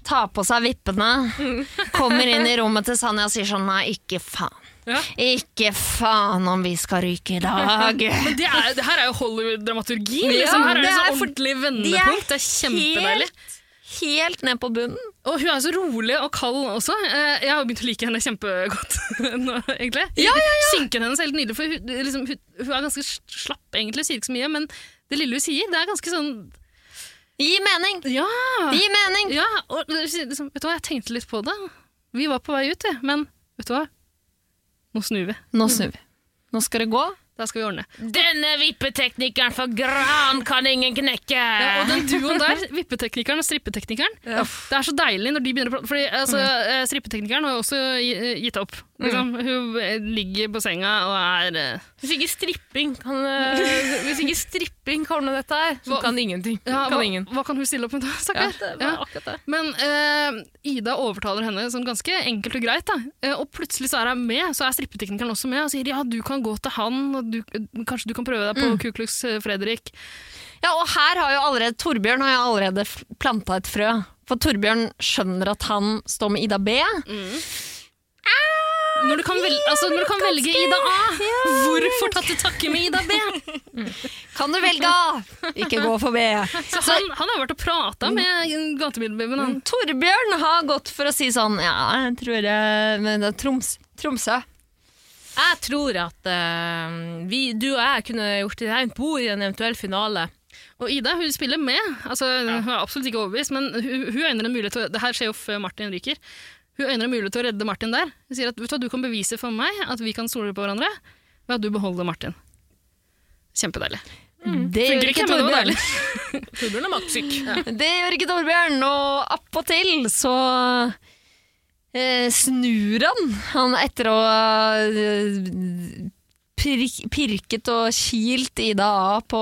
tar på seg vippene, kommer inn i [LAUGHS] rommet til Sanja og sier sånn nei, ikke faen. Ja. Ikke faen om vi skal ryke i dag. [LAUGHS] Men det, er, det her er jo Hollywood-dramaturgi. Ja, liksom. Her er det, det så er ordentlig de vendepunkt. Det er kjempedeilig. Helt ned på bunnen. Og hun er så rolig og kald også. Eh, Jeg har begynt å like henne kjempegodt [LAUGHS] nå, egentlig. Ja, ja, Synken hennes er helt nydelig, for hun, liksom, hun, hun er ganske slapp, egentlig, sier ikke så mye, men det lille hun sier, det er ganske sånn Gi mening! Ja! Gi mening! ja og, liksom, vet du hva, jeg tenkte litt på det. Vi var på vei ut, vi, men vet du hva? Nå snur vi. Nå snur vi. Nå skal det gå. Da skal vi ordne. Denne vippeteknikeren for Gran kan ingen knekke! Ja, og den duoen der, vippeteknikeren og strippeteknikeren, det er så deilig når de begynner å prate. Fordi altså, eh, strippeteknikeren har jo også gitt opp. Liksom. Hun eh, ligger på senga og er eh, Hvis ikke stripping kan, eh, hvis ikke stripping kan ordne dette her, så Hva- kan ingenting. ja, kan hva, ingen. hva kan hun stille opp med da, Ja, stakkar? det var akkurat det. Men eh, Ida overtaler henne sånn ganske enkelt og greit. Da. Eh, og plutselig så er hun med, så er strippeteknikeren også med og sier ja, du kan gå til han, og du, kanskje du kan prøve deg på Mm. Ku Klux eh, Fredrik. Ja, og her har jo allerede Torbjørn har jo allerede planta et frø. For Torbjørn skjønner at han står med Ida B. Når du kan, vel, altså, når du kan velge Ida A, hvorfor tatt til takke med Ida B? Kan du velge A? Ikke gå for B. Så han, han har vært og prata med gatebilbabyen. Han. Torbjørn har gått for å si sånn Ja, jeg tror jeg Men det er Troms, Tromsø. Jeg tror at uh, vi, du og jeg kunne gjort det rent bord i en eventuell finale. Og Ida hun spiller med. Altså, Hun er absolutt ikke overbevist, men hun, hun øyner en mulighet Det her skjer jo før Martin ryker. Hun øyner en mulighet til å redde Martin der. Hun sier at vet du, hva, du kan bevise for meg at vi kan stole på hverandre ved at du beholder Martin. Kjempedeilig. Det gjør Funker ikke ikke, det Torbjørn. [LAUGHS] Torbjørn er maktsyk. Det gjør ikke Torbjørn, og appåtil så eh, snur han. Han etter å ha eh, pirket og kilt Ida av på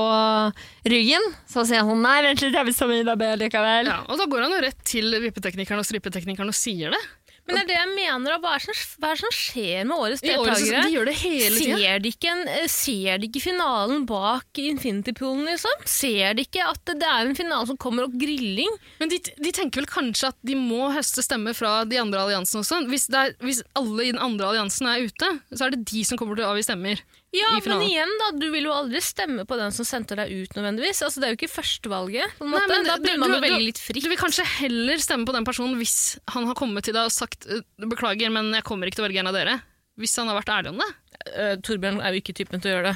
ryggen, så sier han sånn Nei, vent litt, jeg vil stå med Ida B likevel. Ja, og da går han jo rett til vippeteknikeren og strippeteknikeren og sier det. Men det er det jeg mener. Hva er det som, som skjer med årets deltakere? de gjør det hele tiden. Ser de, ikke en, eh, ser de ikke finalen bak Infinity-poolen, liksom? Ser de ikke at det er en finale som kommer opp grilling? Men de, de tenker vel kanskje at de må høste stemmer fra de andre alliansene også. Hvis, det er, hvis alle i den andre alliansen er ute, så er det de som kommer til å avgi stemmer. Ja, I men igjen, da. Du vil jo aldri stemme på den som sendte deg ut, nødvendigvis. Altså, det er jo ikke førstevalget. på en Nei, men da burde man jo velge litt fritt. Du vil kanskje heller stemme på den personen hvis han har kommet til deg og sagt «Eh, beklager, men jeg kommer ikke til å velge en av dere. Hvis han har vært ærlig om det. Uh, Torbjørn er jo ikke typen til å gjøre det.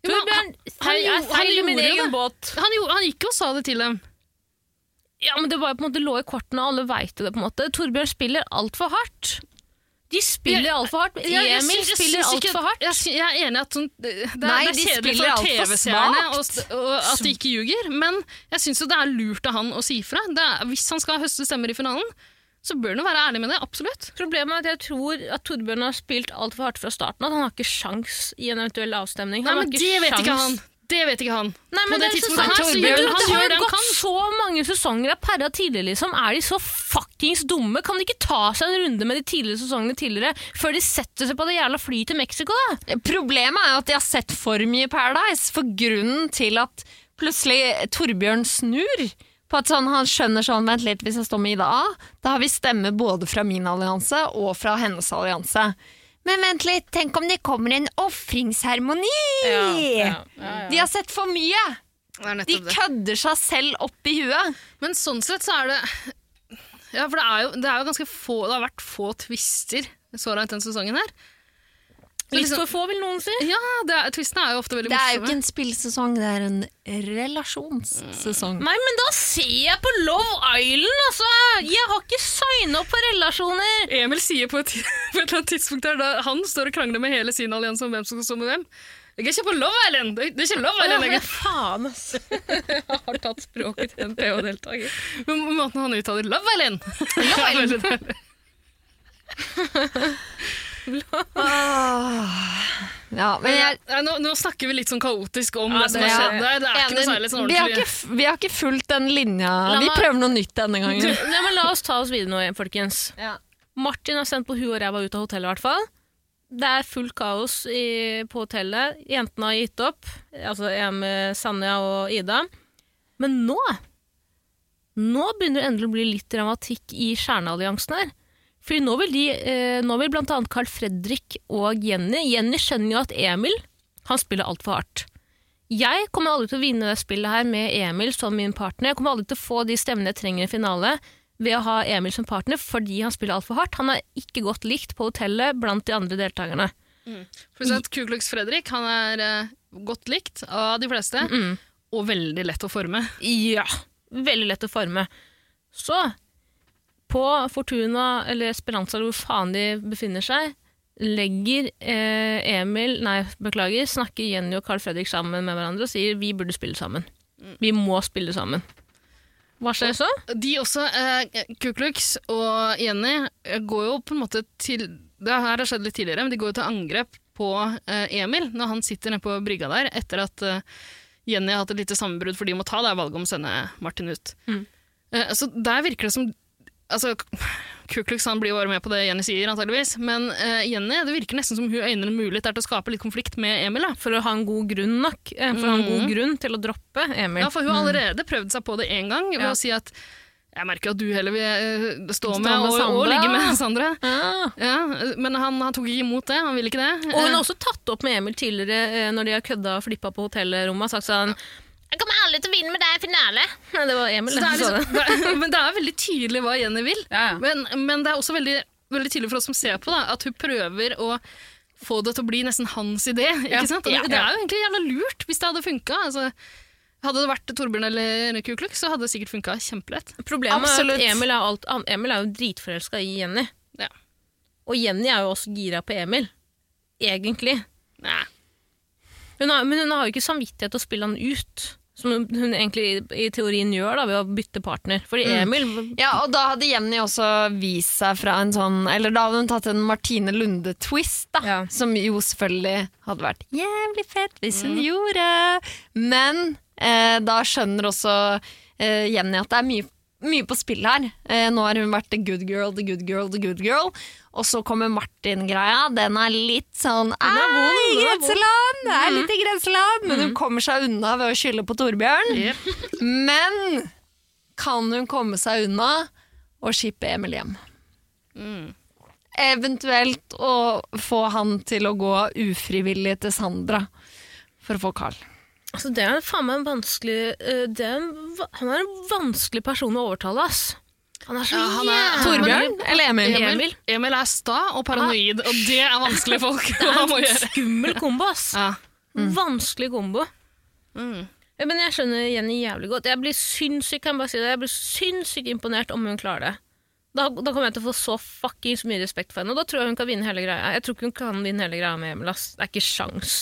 Jo, Torbjørn, han han, han, gjorde- han i min gjorde egen det. båt. Han, gjorde, han gikk og sa det til dem. Ja, men det var jo på en måte lå i kortene, alle veit det. på en måte. Torbjørn spiller altfor hardt. De spiller altfor hardt. Jeg- jeg Emil syns- jeg spiller altfor hardt. Jeg, jeg er enig i at sånn, det, Nei, det de er kjedelig for TV-seerne at de ikke ljuger, men jeg syns det er lurt av han å si ifra. Det er- Hvis han skal høste stemmer i finalen, så bør han jo være ærlig med det. Absolutt. Problemet er at jeg tror at Torbjørn har spilt altfor hardt fra starten. At han har ikke sjans i en eventuell avstemning. Nei, Han har men ikke det vet ikke han. Det vet ikke han. Nei, men det det er tidspunktet her, gjør du, han Det gjør har det han gått kan. så mange sesonger av Perra tidligere, liksom. Er de så fuckings dumme? Kan de ikke ta seg en runde med de tidligere sesongene tidligere, før de setter seg på det jævla flyet til Mexico, da? Problemet er jo at de har sett for mye Paradise, for grunnen til at plutselig Torbjørn snur. På at sånn, Han skjønner sånn, vent litt, hvis jeg står med Ida A, da har vi stemme både fra min allianse og fra hennes allianse. Men vent litt, tenk om det kommer en ofringsseremoni! De har sett for mye! De kødder seg selv opp i huet. Men sånn sett så er det Ja, for det er jo, det er jo ganske få Det har vært få twister så langt denne sesongen her. Litt liksom- for få, vil noen si. Ja, det er, twistene er jo ofte veldig morsomme. Det er jo ikke en spillsesong, det er en relasjonssesong. Nei, men da ser jeg på Love Island, altså! Jeg har ikke signa opp for relasjoner! Emil sier på et, [LAUGHS] på et eller annet tidspunkt der da han står og krangler med hele sin allianse om hvem som skal stå med hvem. Jeg er ikke på Love Island! Det er ikke Love Island lenger. faen, altså. [LAUGHS] Jeg har tatt språket til en PH-deltaker. Men måten han uttaler Love Island Love [LAUGHS] Island. Ja, men jeg, Nei, nå, nå snakker vi litt sånn kaotisk om Ja, det som har skjedd der. Det er ikke noe særlig sånn vi, har ikke, vi har ikke fulgt den linja. La Vi meg- prøver noe nytt denne gangen. Ja, men la oss ta oss videre nå, folkens. Ja. Martin har sendt på huet og ræva ut av hotellet, i hvert fall. Det er fullt kaos i, på hotellet. Jentene har gitt opp. Altså jeg med Sanja og Ida. Men nå Nå begynner det endelig å bli litt dramatikk i kjernealliansen her. Fordi nå vil, de, eh, nå vil blant annet Carl Fredrik og Jenny Jenny skjønner jo at Emil han spiller altfor hardt. Jeg kommer aldri til å vinne det spillet her med Emil som min partner. Jeg kommer aldri til å få de stemmene jeg trenger i finale ved å ha Emil som partner fordi han spiller altfor hardt. Han er ikke godt likt på hotellet blant de andre deltakerne. At Ku Klux Fredrik han er eh, godt likt av de fleste, Mm. og veldig lett å forme. Ja, veldig lett å forme. Så, på Fortuna, eller Esperanza, eller hvor faen de befinner seg, legger eh, Emil, nei, beklager, snakker Jenny og Carl Fredrik sammen med hverandre og sier vi burde spille sammen. Vi må spille sammen. Hva skjer så? De også, eh, Kuklux og Jenny, eh, går jo på en måte til Det her har skjedd litt tidligere, men de går jo til angrep på eh, Emil når han sitter nede på brygga der etter at eh, Jenny har hatt et lite sammenbrudd for de må ta det valget om å sende Martin ut. Mm. Eh, så der virker det som Altså, Ku Klux blir jo bare med på det Jenny sier, antageligvis, men uh, Jenny, det virker nesten som hun øyner en mulighet der til å skape litt konflikt med Emil. da. For å ha en god grunn nok. eh, For å ha en god Mhm. grunn til å droppe Emil. Ja, for hun har allerede prøvd seg på det én gang ved Ja. å si at jeg merker at du heller vil eh, stå med, med og, og ligge med Sandra. [LAUGHS] Ja. Ja, men han, han tok ikke imot det. Han ville ikke det. Og hun har også tatt opp med Emil tidligere når de har kødda og flippa på hotellrommet og sagt sånn Til å vinne med deg i finale. Nei, det var Emil. så det er som sa liksom, det er, men det er veldig tydelig hva Jenny vil. Ja, ja. Men, men det er også veldig, veldig tydelig for oss som ser på, da, at hun prøver å få det til å bli nesten hans idé. Ja. Ikke sant? Og det, det er jo egentlig jævla lurt hvis det hadde funka. Altså, hadde det vært Torbjørn eller Ku Klux, så hadde det sikkert funka kjempelett. Problemet Absolutt. er at Emil er, alt, Emil er jo dritforelska i Jenny. Ja. Og Jenny er jo også gira på Emil. Egentlig. Nei. Hun har, men hun har jo ikke samvittighet til å spille han ut. Som hun, egentlig i, i teorien gjør da, ved å bytte partner. Fordi Emil Ja, og da hadde Jenny også vist seg fra en sånn Eller da hadde hun tatt en Martine Lunde-twist, da. Ja. Som jo selvfølgelig hadde vært jævlig fett hvis hun gjorde. Men eh, da skjønner også eh, Jenny at det er mye, mye på spill her. Eh, nå har hun vært the good girl, the good girl, the good girl. Og så kommer Martin-greia. Den er litt sånn er vond, «Ei, den er vond». grenseland! Det er litt i grenseland, men hun kommer seg unna ved å skylde på Torbjørn. Men kan hun komme seg unna og skippe Emil hjem? Mm. Eventuelt å få han til å gå ufrivillig til Sandra for å få Carl. Altså, Det er faen meg en vanskelig eh, det er en, Han er en vanskelig person å overtale, ass. Han er så Ja, han er- Torbjørn eller Emil? Emil. Emil, er sta og paranoid, og det er vanskelige [LAUGHS] folk å må gjøre. Skummel kombo, ass. Ja. Vanskelig kombo. Mm. Ja, men jeg skjønner Jenny jævlig godt. Jeg blir sinnssykt kan jeg bare si det, jeg blir sinnssykt imponert om hun klarer det. Da, da kommer jeg til å få så fuckings mye respekt for henne, og da tror jeg hun kan vinne hele greia. Jeg tror ikke hun kan vinne hele greia med Emil, ass. Det er ikke sjans.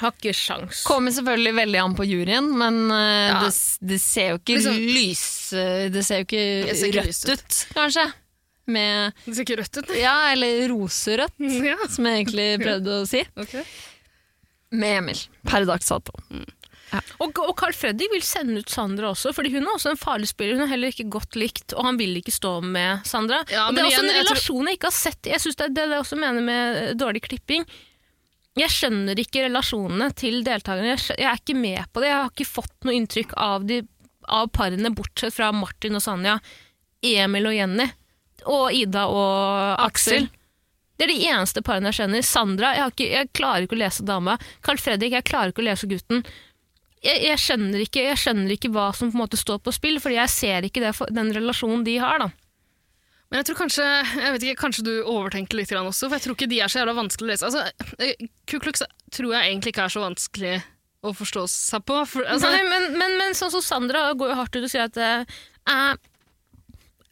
Har ikke sjans. Kommer selvfølgelig veldig an på juryen, men uh, Ja. det, det ser jo ikke Liksom- lys eh, Det ser jo ikke, ser ikke rødt ut. ut, kanskje. Med Det ser ikke rødt ut. Ja, eller roserødt, [LAUGHS] Ja, som jeg egentlig prøvde å si. Okay. Med Emil, per dags dato. Og, og Carl Freddy vil sende ut Sandra også, fordi hun er også en farlig spiller. Hun er heller ikke godt likt, og han vil ikke stå med Sandra. Ja, og det er også igjen, en jeg tror- relasjon jeg ikke har sett. Jeg synes det er det jeg også mener med eh, dårlig klipping. Jeg skjønner ikke relasjonene til deltakerne. Jeg, jeg er ikke med på det. Jeg har ikke fått noe inntrykk av, de, av parene, bortsett fra Martin og Sanja, Emil og Jenny, og Ida og Aksel. Det er de eneste parene jeg skjønner. Sandra, jeg, har ikke, jeg klarer ikke å lese dama. Carl Fredrik, jeg klarer ikke å lese gutten. Jeg, jeg, skjønner ikke, skjønner ikke hva som på står på spill, fordi jeg ser ikke det, den relasjonen de har. da. Men jeg tror kanskje jeg vet ikke, kanskje du overtenker litt grann også, for jeg tror ikke de er så jævla vanskelig å lese. Altså, eh, Ku tror jeg egentlig ikke er så vanskelig å forstå seg på. For, altså, Nei, men, men, men sånn som Sandra går jo hardt ut og sier at eh,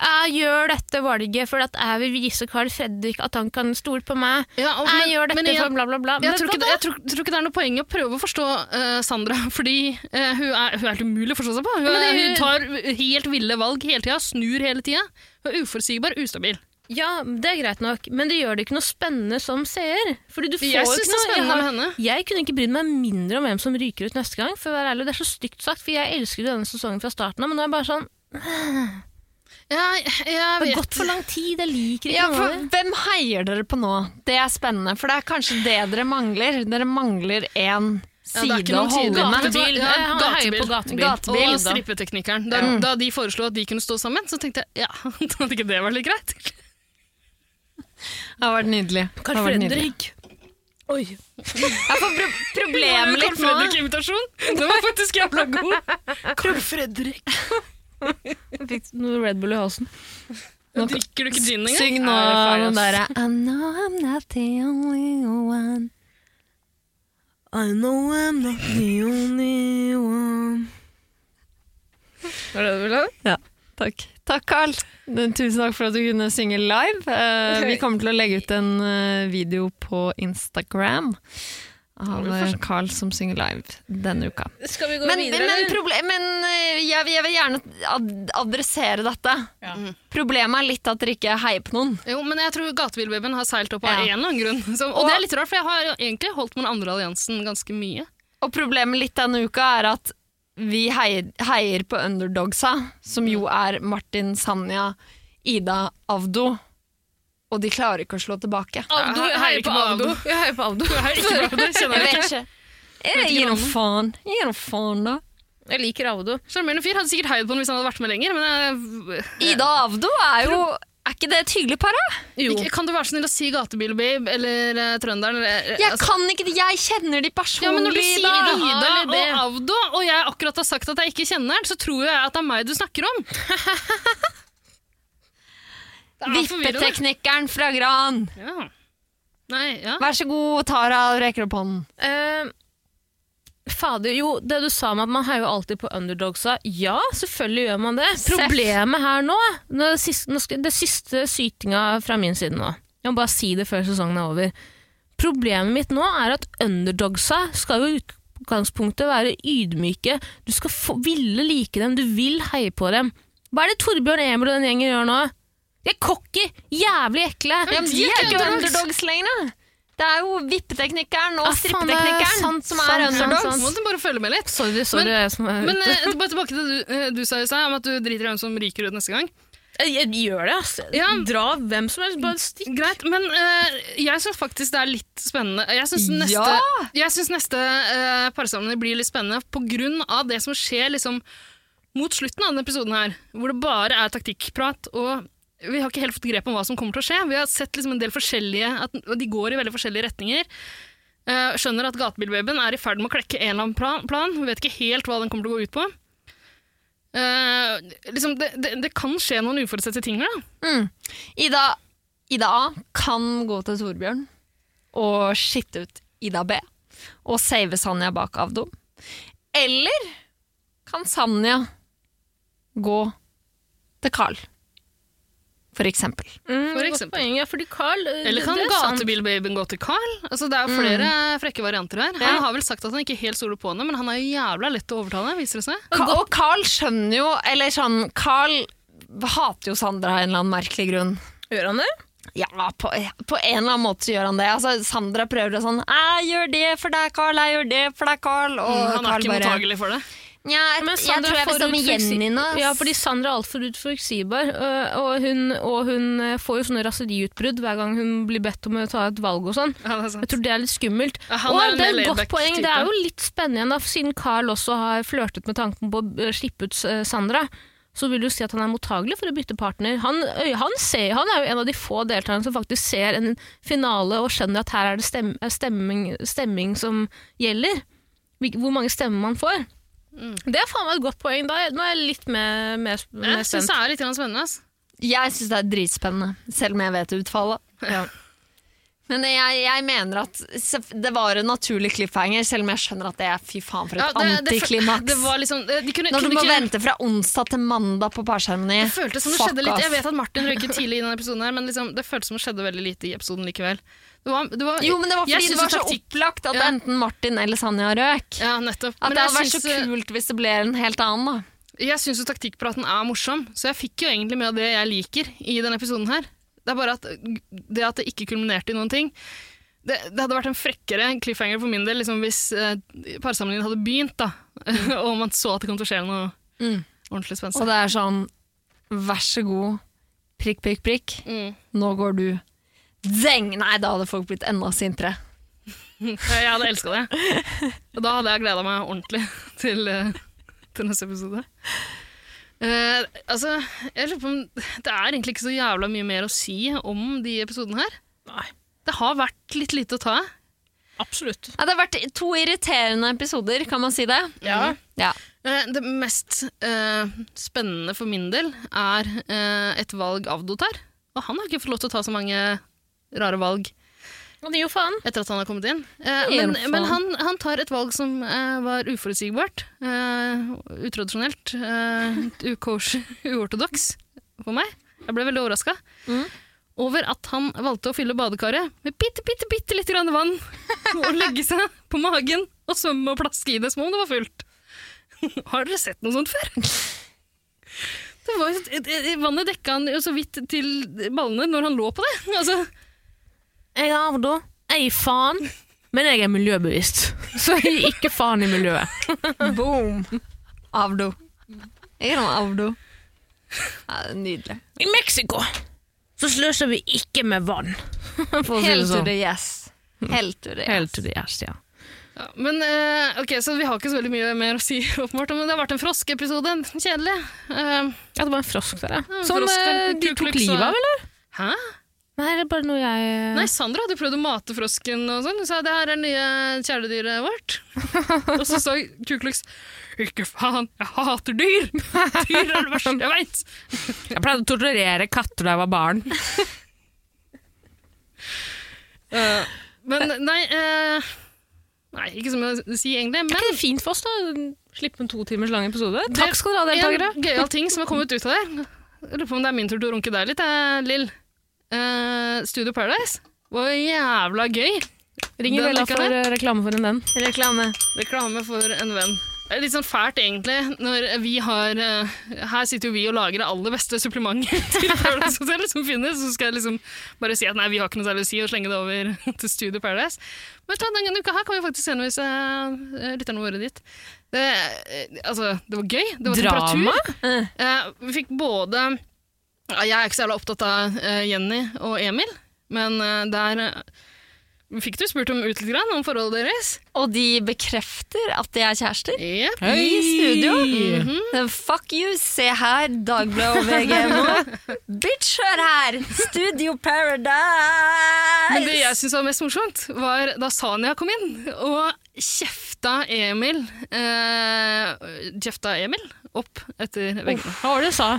jeg, gjør dette valget fordi at jeg vil vise Carl Fredrik at han kan stole på meg. ja, og- Jeg men- gjør dette jeg, for bla, bla, bla. Jeg tror, ikke, jeg, tror, tror ikke det er noe poeng å prøve å forstå uh, Sandra, [LAUGHS] fordi uh, hun, er, hun er helt umulig å forstå seg på. Hun, er hun tar helt ville valg hele tida, snur hele tida. Hun er uforutsigbar, ustabil. Ja, det er greit nok, men det gjør det ikke noe spennende som seer. Fordi du får Jeg synes ikke noe, det er spennende jeg har- med henne. Jeg kunne ikke brydd meg mindre om hvem som ryker ut neste gang. For å være ærlig, Det er så stygt sagt, for jeg elsket denne sesongen fra starten av, men nå er jeg bare sånn Ja, Det har gått for lang tid, jeg liker ikke Ja, for noe. Hvem heier dere på nå? Det er spennende, for det er kanskje det dere mangler. Dere mangler én Ja, det side ja, å holde med. Gatebil. Ja, gatebil. gatebil. Gatebil. Og strippeteknikeren. Da, da de foreslo at de kunne stå sammen, så tenkte jeg ja, [LAUGHS] hadde ikke det vært litt greit? Det har vært nydelig. Nydelig. Fredrik. Oi. Jeg får pro problemet litt Carl Karl Fredrik-invitasjon? Den var faktisk jævla god. Carl Fredrik. Jeg fikk noe Red Bull i halsen. Drikker du ikke gin engang? Syng nå den derre I know I'm not the only one. I know I'm not the only one. Var det det du ville ha? Ja. Takk. Takk, Carl. Tusen takk for at du kunne synge live. Eh, vi kommer til å legge ut en eh, video på Instagram av eh, Carl som synger live denne uka. Skal vi gå Men, videre? men, eller? men eh, jeg, vil- jeg vil gjerne ad adressere dette. Ja. Problemet er litt at dere ikke heier på noen. Jo, men jeg tror gatebilbabyen har seilt opp av Ja. en eller annen grunn. [LAUGHS] Så, og, Og- det er litt rart, for jeg har egentlig holdt med den andre alliansen ganske mye. Og problemet litt denne uka er at vi heier, heier på underdogsa, som jo er Martin, Sanja, Ida, Avdo. Og de klarer ikke å slå tilbake. Avdo, jeg heier på Avdo. Jeg heier på Avdo. Jeg heier på det, Jeg jeg vet ikke. Jeg gir noe faen. Jeg gir noe faen, da. Jeg liker Avdo. Sjarmerende fyr. Hadde sikkert heiet på den hvis han hadde vært med lenger, men jeg, Ida og Avdo er jo Er ikke det et hyggelig par, da? Jo. Kan du være så snill å si gatebilbabe eller uh, trønderen? Eller, Jeg altså- kan ikke det. Jeg kjenner de personlig, ja, men Når du sier da. Ida eller det. og Avdo, og jeg akkurat har sagt at jeg ikke kjenner den, så tror jeg at det er meg du snakker om. [LAUGHS] Er. Vippeteknikeren fra Gran. Ja. Nei, ja. Vær så god, Tara, rekker opp hånden. Uh, fader, jo, det du sa med at man heier alltid på underdogsa. Ja, selvfølgelig gjør man det. Problemet her nå, det, siste, det siste sytinga fra min side nå. Jeg må bare si det før sesongen er over. Problemet mitt nå er at underdogsa skal jo i utgangspunktet være ydmyke. Du skal få, ville like dem, du vil heie på dem. Hva er det Torbjørn Emil og den gjengen gjør nå? De er cocky, jævlig ekle. Ja, men de er ikke underdogs lenger. Det er jo vippeteknikeren og Ah, er strippeteknikeren sant, som er sant, underdogs. sant. Må du bare følge med litt. Sorry, sorry. Men- jeg som er Men eh, bare tilbake til det du, eh, du sa i stad, om at du driter i hvem som ryker ut neste gang. Jeg, jeg gjør det, ass. Ja. Dra hvem som helst, bare stikk. Greit, men uh, jeg syns faktisk det er litt spennende. Jeg syns neste, Ja! jeg synes neste uh, parsamling blir litt spennende på grunn av det som skjer liksom mot slutten av denne episoden her, hvor det bare er taktikkprat. og vi har ikke helt fått grep om hva som kommer til å skje. Vi har sett liksom en del forskjellige, at de går i veldig forskjellige retninger. Uh, skjønner at gatebilbabyen er i ferd med å klekke en eller annen plan. plan. Vi vet ikke helt hva den kommer til å gå ut på. Uh, liksom, det, det, det kan skje noen uforutsette ting her. Mm. Ida, Ida A kan gå til Torbjørn og skitte ut Ida B og save Sanja bak Avdo. Eller kan Sanja gå til Carl, for eksempel. Mm, For eksempel. Poeng, ja, fordi Carl Eller kan gatebilbabyen gå til Carl? Altså, det er jo flere frekke varianter her. Ja. Han har vel sagt at han ikke helt stoler på henne, men han er jo jævla lett å overtale, viser det seg. Ka og Carl skjønner jo Eller sånn Carl hater jo Sandra av en eller annen merkelig grunn. Gjør han det? Ja, på, på en eller annen måte så gjør han det. Altså, Sandra prøver å sånn 'Jeg gjør det for deg, Carl. Jeg gjør det for deg, Carl.' Og Mm, han er Carl ikke mottagelig for det. Nja, jeg, Men jeg tror jeg får vil stå med Jenny nå. Ja, fordi Sandra er altfor utforutsigbar, øh, og hun, og hun øh, får jo sånne raseriutbrudd hver gang hun blir bedt om å ta et valg og sånn. Ja. Jeg tror det er litt skummelt. Ja, og det er et godt poeng. type. Det er jo litt spennende igjen, da, siden Carl også har flørtet med tanken på å slippe ut øh, Sandra. Så vil du si at han er mottagelig for å bytte partner. Han, han, ser, han er jo en av de få deltakerne som faktisk ser en finale og skjønner at her er det stem, stemming, stemming som gjelder. Hvor mange stemmer man får. Mm. Det er faen meg et godt poeng. Da, nå er jeg litt mer, mer, mer Jeg syns spent. det er litt spennende. ass. Jeg syns det er dritspennende, selv om jeg vet utfallet. Ja. Men jeg, jeg mener at det var en naturlig cliffhanger, selv om jeg skjønner at det er fy faen for et Ja, det- det- antiklimaks. Det var liksom, de kunne, Når du kunne må kunne, vente fra onsdag til mandag på parseremoni. Det føltes som det Fuck skjedde litt off. Jeg vet at Martin røyket tidlig i denne episoden, her, men liksom, det føltes som det skjedde veldig lite i episoden likevel. Det var, det var, Jo, men det var fordi det var så taktikk- opplagt at Ja. enten Martin eller Sanja røk. Ja, nettopp. At Men det hadde vært så eh, kult hvis det ble en helt annen, da. Jeg syns jo taktikkpraten er morsom, så jeg fikk jo egentlig med av det jeg liker i denne episoden her. Det er bare at det at det ikke kulminerte i noen ting Det, det hadde vært en frekkere cliffhanger for min del liksom, hvis eh, parsamlingen hadde begynt, da, [LAUGHS] og man så at det kom til å skje noe Mm. ordentlig Og det er sånn, vær så god, prikk, prikk, prikk. Mm. Nå går du. Zeng! Nei, da hadde folk blitt enda sintere. Jeg hadde elska det. Og da hadde jeg gleda meg ordentlig til, eh, til neste episode. Uh, altså, jeg lurer på om Det er egentlig ikke så jævla mye mer å si om de episodene her. Nei, Det har vært litt lite å ta av. absolutt. Ja, det har vært to irriterende episoder, kan man si det? Ja. Ja. Eh, Det mest uh, spennende for min del er eh, et valg Avdo tar. Og han har ikke fått lov til å ta så mange rare valg Og det er jo faen. etter at han har kommet inn. Eh, men men han, han tar et valg som eh, var uforutsigbart, eh, utradisjonelt, uh, uortodoks for meg. Jeg ble veldig overraska Mm. over at han valgte å fylle badekaret med bitte, bitte, bitte litt grann vann og legge seg på magen og svømme og plaske i det som om det var fullt. [LAUGHS] Har dere sett noe sånt før? Det var, et- et- vannet dekka han jo så vidt til ballene når han lå på det. Altså, Jeg er Avdo. Jeg gir faen, men jeg er miljøbevisst. Så jeg gir ikke faen i miljøet. [LAUGHS] Boom! Avdo. Jeg er noe avdo. Ja, det er nydelig. I Mexico så sløser vi ikke med vann. For å si det Helt to sånn. the yes. Helt to the yes. Helt til det yes, ja. Ja, men eh, ok, så Vi har ikke så veldig mye mer å si, [LAUGHS] åpenbart, men det har vært en froskeepisode. Kjedelig. Eh, Ja, det var en frosk der, ja. Som frosk, eh, en de tok livet av, eller? hæ? Nei, det er bare noe jeg Nei, Sandra hadde prøvd å mate frosken og sånn. Hun sa det her er det nye kjæledyret vårt. [LAUGHS] og så sa Kuklux ikke faen, jeg hater dyr! Dyr er det verste jeg veit! Jeg pleide å torturere katter da jeg var barn. uh, [LAUGHS] men nei uh, Nei, ikke som jeg sier egentlig, men Er ikke det fint for oss, da? Slippe en to timers lang episode? Takk skal dere ha, deltakere. en gøyal ting som har kommet ut av det Jeg lurer på om det er min tur til å runke deg litt, eh, Lill. Eh, Studio Paradise var jævla gøy. Ringer Den Vella for eh, reklame for en venn. Reklame. Reklame for en venn. Det er litt sånn fælt, egentlig, når vi har uh, Her sitter jo vi og lager det aller beste supplementet [LAUGHS] til Paradise Hotel som finnes, så skal jeg liksom bare si at nei, vi har ikke noe særlig å si, og slenge det over [LAUGHS] til Studio Paradise. Men ta denne uka her kan vi faktisk henvise uh, lytterne våre dit. Det, uh, altså, det var gøy. Det var Drama? temperatur. Eh, vi fikk både Jeg er ikke så jævla opptatt av eh, Jenny og Emil, men eh, der eh, fikk du spurt om ut litt grann, om forholdet deres. Og de bekrefter at de er kjærester. Yep. I studio. Mm -hmm. Fuck you, se her, Dagbladet og VG nå. [LAUGHS] Bitch, hør her! Studio Paradise! Men det jeg syns var mest morsomt, var da Sanja kom inn og kjefta Emil eh, Kjefta Emil opp etter veggene. Hva var det du sa?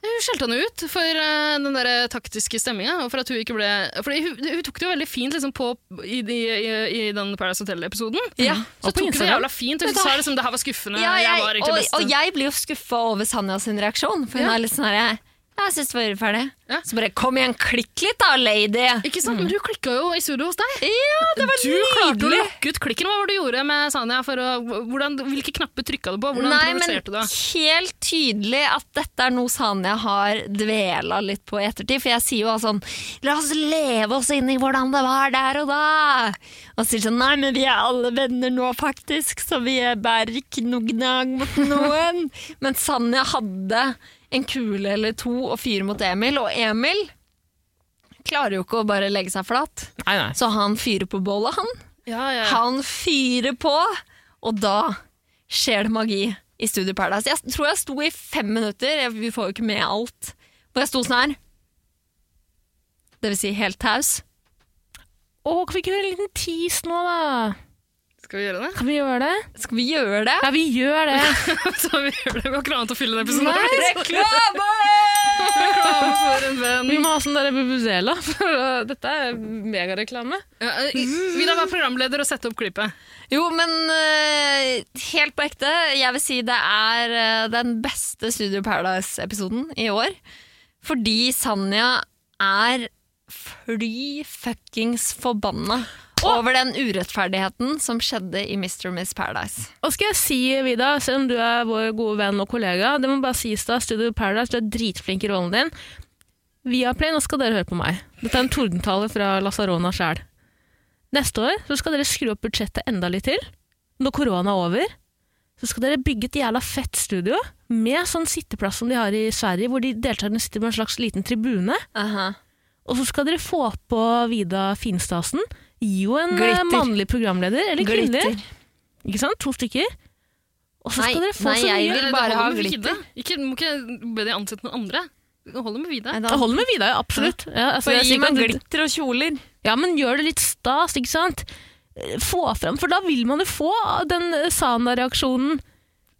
Hun skjelte han ut for uh, den der taktiske stemminga. Og for at hun ikke ble For hun, hun tok det jo veldig fint liksom, på i, i, i, den Paradise Hotel-episoden. Ja. Så Og på tok hun det jævla fint. Hun sa liksom det her var skuffende. Ja, jeg, jeg, var og, og jeg blir jo skuffa over Sanja sin reaksjon. For hun Ja. er litt sånn herre Jeg syns det var urettferdig. Ja. Så bare kom igjen, klikk litt da, lady! Ikke sant? Men du klikka jo i studio hos deg. Ja, det var Du klarte å nydelig! lokke ut klikken. Hva var det du gjorde med Sanja? For å, hvordan, hvilke knapper trykka du på? Hvordan Nei, men provoserte du? helt tydelig at dette er noe Sanja har dvela litt på i ettertid. For jeg sier jo sånn La oss leve oss inn i hvordan det var der og da. Og sier sånn Nei, men vi er alle venner nå, faktisk, så vi bærer ikke noe gnag mot noen. [LAUGHS] men Sanja hadde en kule eller to og fyre mot Emil, og Emil klarer jo ikke å bare legge seg flat. Nei, nei. Så han fyrer på bålet, han. Ja, ja. Han fyrer på, og da skjer det magi i Studio Paradise. Jeg tror jeg sto i fem minutter, jeg, vi får jo ikke med alt, hvor jeg sto sånn her. Det vil si helt taus. Å, kan vi ikke høre en liten tease nå, da? Skal vi gjøre det? Kan vi gjøre det? Skal vi gjøre det? Ja, vi gjør det. [LAUGHS] Så vi gjør det. Vi har ikke noe annet å fylle den episoden Nei, Reklame! Reklame for en venn. Vi må ha sånn der bubuzela, for uh, dette er megareklame. Ja, eh, vil da være programleder og sette opp klippet? Jo, men uh, helt på ekte, jeg vil si det er uh, den beste Studio Paradise-episoden i år. Fordi Sanja er fly fuckings forbanna over den urettferdigheten som skjedde i Mr. og Miss Paradise. Og skal jeg si, Vida, selv om du er vår gode venn og kollega, det må bare sies da, Studio Paradise, du er dritflink i rollen din. Viaplay, nå skal dere høre på meg. Dette er en tordentale fra Lasarona sjæl. Neste år så skal dere skru opp budsjettet enda litt til. Når korona er over, så skal dere bygge et jævla fett studio med sånn sitteplass som de har i Sverige, hvor de deltakerne sitter med en slags liten tribune. Og så skal dere få på Vida Finstasen. Gi jo en eh, Glitter. mannlig programleder, eller kvinnelig. Ikke sant? To stykker. Og så skal dere få nei, så jeg mye vil bare ha glitter. Ikke, må ikke be de ansette noen andre. Det holder med Vida. Nei, holder med Vida, ja, absolutt. Ja, altså, gi meg glitter og kjoler. Ja, men gjør det litt stas, ikke sant? Eh, Få fram, for da vil man jo få den eh, Sana-reaksjonen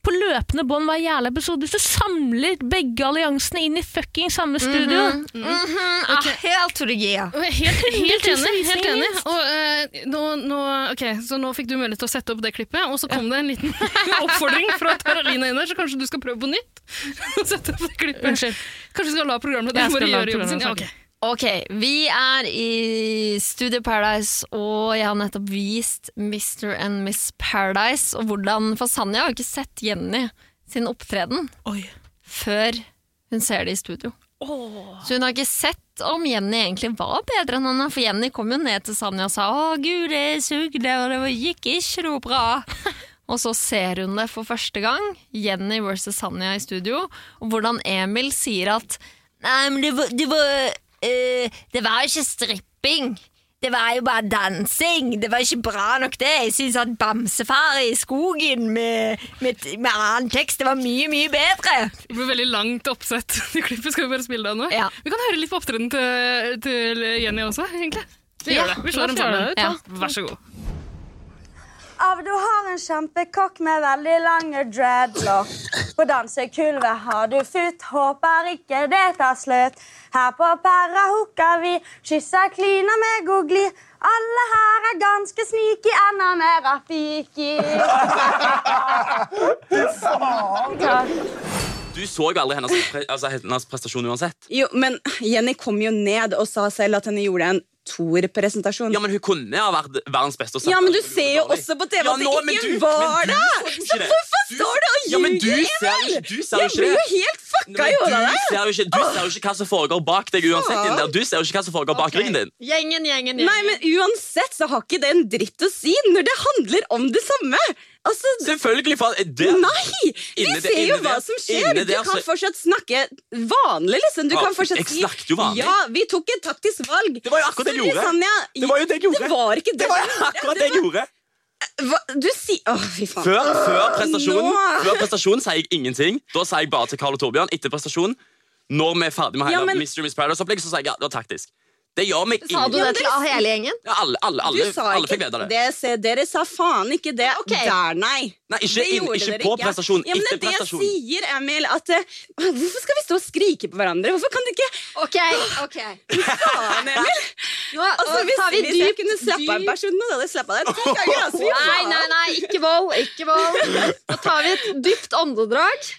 på løpende bånd hver jævla episode. Hvis du samler begge alliansene inn i fucking samme studio. mm -hmm. Mm Helt Okay. Ah, helt er [LAUGHS] Helt, helt enig. helt enig. Og, uh, nå, nå, okay, så nå fikk du mulighet til å sette opp det klippet, og så kom det en liten [LAUGHS] oppfordring fra Taralina inn der, så kanskje du skal prøve på nytt? [LAUGHS] sette opp det klippet. Unnskyld. Kanskje du skal la Jeg skal bare la gjøre jobben sin? Ja, programlederen ok. Vi er i Studio Paradise, og jeg har nettopp vist Mr. and Miss Paradise, og hvordan For Sanja har jo ikke sett Jenny sin opptreden Oi. før hun ser det i studio. Så hun har ikke sett om Jenny egentlig var bedre enn henne, for Jenny kom jo ned til Sanja og sa 'Å, gud, det sugde, og det gikk ikke noe bra'. [LAUGHS] Og så ser hun det for første gang, Jenny versus Sanja i studio, og hvordan Emil sier at Nei, men det var, det var, eh, det var jo ikke stripping. Det var jo bare dansing. Det var ikke bra nok, det. Jeg syns at Bamsefar i skogen med, med, med annen tekst, det var mye, mye bedre. Det blir veldig langt oppsett. [LAUGHS] Det klippet skal vi bare spille av nå. Ja. Vi kan høre litt på opptredenen til, til Jenny også, egentlig. Vi Ja, gjør det. Vi slår dem sammen. Ja. Vær så god. Av du har en kjempekokk med veldig lange dreadlock. På dansekulvet har du futt, håper ikke det tar slutt. Her på Perra hooker vi, kysser, kliner med god glid. Alle her er ganske sneaky, enda mer rafiki. Du så aldri hennes, pre altså, hennes prestasjon uansett. Jo, men Jenny kom jo ned og sa selv at henne gjorde en toer-presentasjon. Ja, men Hun kunne ha vært verdens beste. Ja, men du ser jo også på TV Ja, at det nå, ikke du- var du det! så jo ikke Så hvorfor Du- står du og Ja, men du ser jo ikke, du ser Jeg blir jo helt fucka i hodet av du deg. ser jo ikke, du ser jo ikke hva som foregår bak deg uansett. Du ser jo ikke hva som foregår bak ryggen din. Gjengen, gjengen, gjengen. Nei, men uansett så har ikke det en dritt å si når det handler om det samme. Altså, Selvfølgelig, Faen. det, Nei! Vi det- ser jo hva det, som skjer. Du kan fortsatt snakke vanlig, liksom. Du Ja, kan fortsatt si. Ja, vi tok et taktisk valg. Det var jo akkurat det jeg gjorde. Sanja. Det var jo det jeg gjorde. Det var ikke det, det var akkurat det jeg gjorde. Hva? Du sier Åh, fy faen. Før, før, prestasjonen, Nå. før prestasjonen sier jeg ingenting. Da sier jeg bare til Karl og Torbjørn etter prestasjonen. Når vi er ferdig med hele Ja, men- Mystery Miss Paradise-opplegget, så sier jeg ja, det var taktisk. Det gjør meg Sa du det til hele gjengen? ja, Alle, alle, alle, Du sa alle fikk vite det. det. Se, dere sa faen ikke det okay. der, nei. Nei, ikke, Det inn, gjorde ikke dere på prestasjon. Ja, men det etter det jeg prestasjon. sier, Emil. At, uh, hvorfor skal vi stå og skrike på hverandre? Hvorfor kan du ikke Ok, ok. Faen, Emil! Nå Altså, hvis, tar vi hvis jeg dypt, kunne slappa en person, nå hadde jeg slappa deg ti ganger. Altså, Nei, nei, nei, ikke vold, ikke vold. Nå tar vi et dypt åndedrag.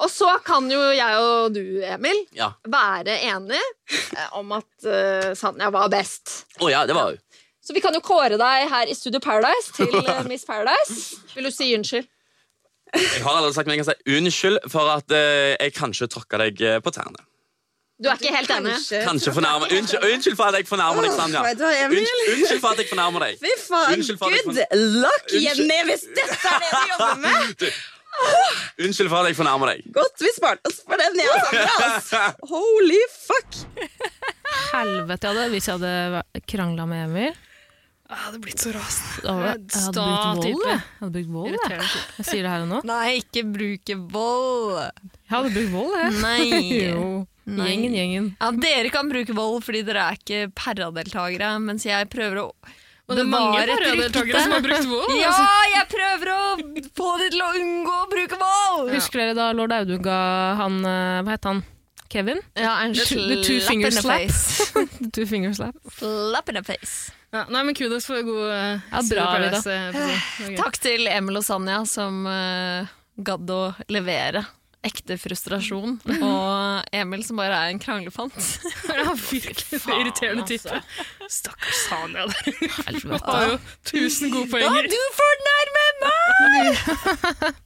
Og så kan jo jeg og du, Emil, Ja. være enige eh, om at uh, Sanja var best. Oh, ja, det var hun. Så vi kan jo kåre deg her i Studio Paradise til eh, [LAUGHS] Miss Paradise. Vil du si unnskyld? Jeg har allerede sagt, men jeg kan si unnskyld for at uh, jeg kanskje tråkka deg på tærne. Du er ikke helt enig? Kanskje. Kanskje fornærma Unnskyld, unnskyld for at jeg fornærmer deg, Sanja. Du? Unnskyld, unnskyld for at jeg fornærmer deg. Fy faen, Unnskyld for at jeg good luck, Jenny, hvis dette er det du jobber med. [LAUGHS] Unnskyld for at jeg fornærmer deg. Godt vi sparte oss for den, jeg og Sandra. Holy fuck. Helvete jeg hadde hvis jeg hadde krangla med Emil. Jeg hadde blitt så rasende. Jeg hadde brukt vold. Jeg hadde brukt vold, jeg. Jeg sier det her og nå. Nei, ikke bruke vold. Jeg hadde brukt vold, jeg. Nei. [LAUGHS] Jo. Nei. Gjengen, gjengen. Ja, dere kan bruke vold fordi dere er ikke paradeltakere, mens jeg prøver å Og det mange bevare et rykte. som har brukt vold. [LAUGHS] Ja, altså. jeg prøver å få dem til å unngå å bruke vold! Husker dere da lord Audun ga han eh, Hva het han? Kevin? Ja, en The two- the two finger slap. [LAUGHS] The two finger slap. Slap in the face. Ja, nei, men kudos for god uh, Ja, bra. Takk. Takk til Emil og Sanja som uh, gadd å levere ekte frustrasjon, og Emil som bare er en kranglefant. [LAUGHS] Ja, virkelig en irriterende type. Stakkars Sanja der. Helvete. [LAUGHS] Har jo tusen gode poenger. du fornærmer meg! [LAUGHS]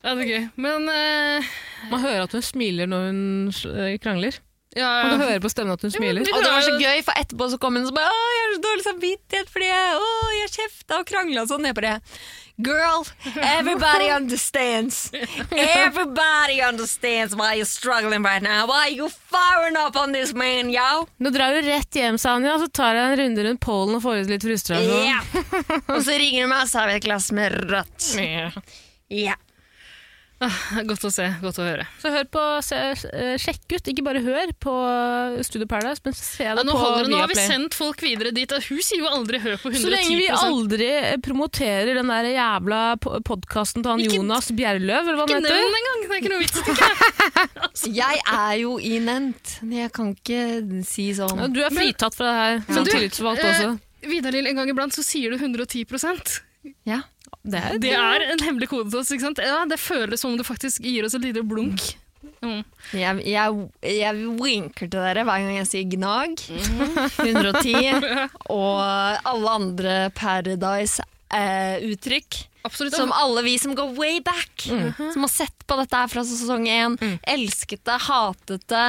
Ja, det er gøy. Men uh, Man hører at hun smiler når hun eh, krangler. ja, Man kan høre på stemmen at hun smiler. Og det var så gøy, for etterpå så kom hun og bare Å, jeg har så dårlig samvittighet fordi jeg, å, jeg kjefta og krangla sånn. Jeg bare Girl, everybody [LAUGHS] understands. Everybody understands why you're struggling right now. Why you firing up on this man, yo? Nå drar du rett hjem, Sanja, og så tar jeg en runde rundt Polen og får ut litt frustrasjon. Ja. Og så ringer du meg og så har vi et glass med rødt. [LAUGHS] Ja. Godt å se, godt å høre. Så hør på, se, eh, sjekk ut, ikke bare hør på Studio Paradise, men se Ja, det nå, på Viaplay. nå har vi sendt folk videre dit. og Hun sier jo aldri 'hør på 110% Så lenge vi aldri eh, promoterer den der jævla podkasten til han Ikke- Jonas Bjerløv, eller hva Ikke han heter. nevn engang! Det er ikke noe vits. i jeg. [LAUGHS] Jeg er jo i nevnt. Jeg kan ikke si Ja, sånn. Du er fritatt fra det her som du, tillitsvalgt eh, også. Vidar-Lill, en gang iblant så sier du 110% Ja. Det er, Det er en hemmelig kode til oss. ikke sant? Ja, Det føles som om det faktisk gir oss et lite blunk. Mm. Jeg, jeg, jeg winker til dere hver gang jeg sier gnag. [LAUGHS] 110. [LAUGHS] Og alle andre Paradise-uttrykk. Eh, som alle vi som går way back, som har sett på dette her fra sesong én, elsket det, hatet det,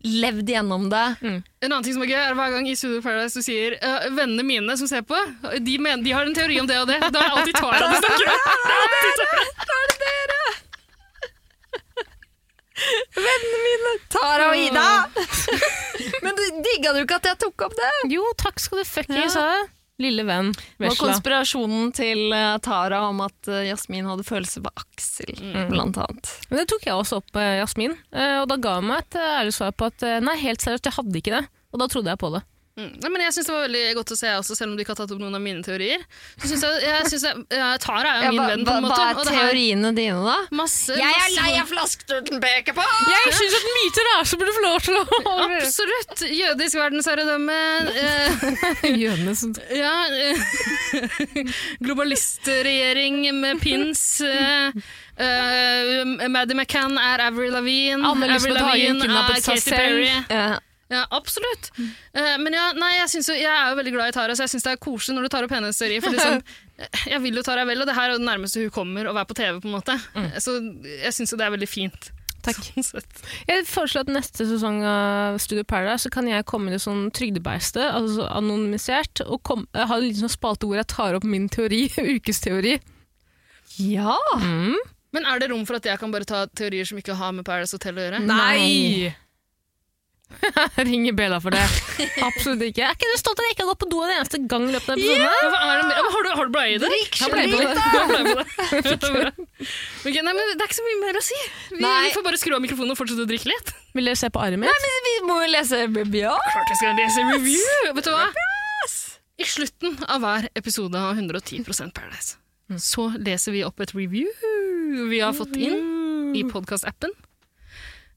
levd gjennom det. En annen ting som er gøy, er hver gang i Studio Paradise du sier uh, vennene mine som ser på, de, mener, de har en teori om det og det. Da er det alltid Tara du snakker om. Da er det dere! Vennene mine! Tara og Ida! [LAUGHS] Men du digga du ikke at jeg tok opp det? Jo, takk skal du fuckings ha. Lille venn. Det var konspirasjonen til eh, Tara om at eh, Jasmin hadde følelser for Aksel, blant annet. Men det tok jeg også opp med Jasmin, eh, og da ga hun meg et ærlig svar på at nei, helt seriøst, jeg hadde ikke det. Og da trodde jeg på det. Mm. Nei, men jeg synes det var veldig godt å se, også, selv om du ikke har tatt opp noen av mine teorier. Så synes jeg, jeg synes jeg, ja, Tara er jo Ja, min hva, venn, på en måte. hva er og det her- teoriene dine, da? Masse, Jeg er masse- lei av flasketorten peker på! Jeg syns at myter er så burde få lov til å [LAUGHS] Absolutt! Jødisk verdensherredømme. [LAUGHS] Eh, Jødene som [LAUGHS] ja, eh, globalistregjering med pins. Uh, eh, Maddie McCann er Avril Lavigne. Hagen Lavigne kidnappet er seg Katy selv. Perry. Ja. Ja, absolutt. Eh, men ja, nei, jeg, synes jo, jeg er jo veldig glad i Tara, så jeg syns det er koselig når du tar opp hennes teori. For liksom, [LAUGHS] eh, jeg vil jo Tara vel, og det her er det nærmeste hun kommer å være på TV. på en måte. Så jeg syns jo det er veldig fint. Takk. [LAUGHS] Sånn sett. Jeg foreslår at neste sesong av Studio Paradise så kan jeg komme inn i sånn trygdebeiste, altså anonymisert, og kom, jeg har en liten sånn spalte hvor jeg tar opp min teori, [LAUGHS] ukesteori. ja. Men er det rom for at jeg kan bare ta teorier som ikke har med Paradise Hotel å gjøre? Nei! [LAUGHS] Jeg ringer Bella for det. Absolutt ikke. Er ikke du stolt av at jeg ikke har gått på do en eneste gang i løpet av episoden? Ja, hva er det med? Ja, men har, du, har du bleie i det? Jeg på det. Du har bleie på det. [LAUGHS] Det er bra. Ok, nei, men det er ikke så mye mer å si. Vi, Nei. vi får bare skru av mikrofonen og fortsette å drikke litt. Vil dere se på arret mitt? Men vi må jo lese ja. Klart vi skal lese review! Vet du hva? I slutten av hver episode av 110% Paradise så leser vi opp et review vi har fått inn i podkast-appen.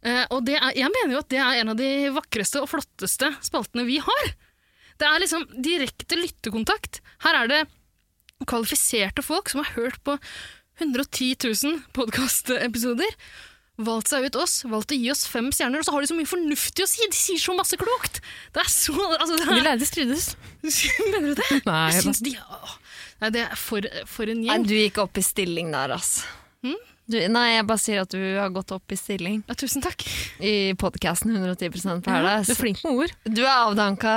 Eh, og det er, jeg mener jo at det er en av de vakreste og flotteste spaltene vi har. Det er liksom direkte lyttekontakt. Her er det kvalifiserte folk som har hørt på 110 000 podkastepisoder. Valgt seg ut oss, valgt å gi oss fem stjerner, og så har de så mye fornuftig å si! De sier så masse klokt! Det er så altså, det Vi er, lærde strides. [LAUGHS] Mener du det? Nei, Jeg syns de Nei, det er for, for en Nei, du gikk opp i stilling der, ass. Hm? Du, nei, jeg bare sier at du har gått opp i stilling Ja, tusen takk. i podkasten 110 Du er flink med ord. Du er avdanka,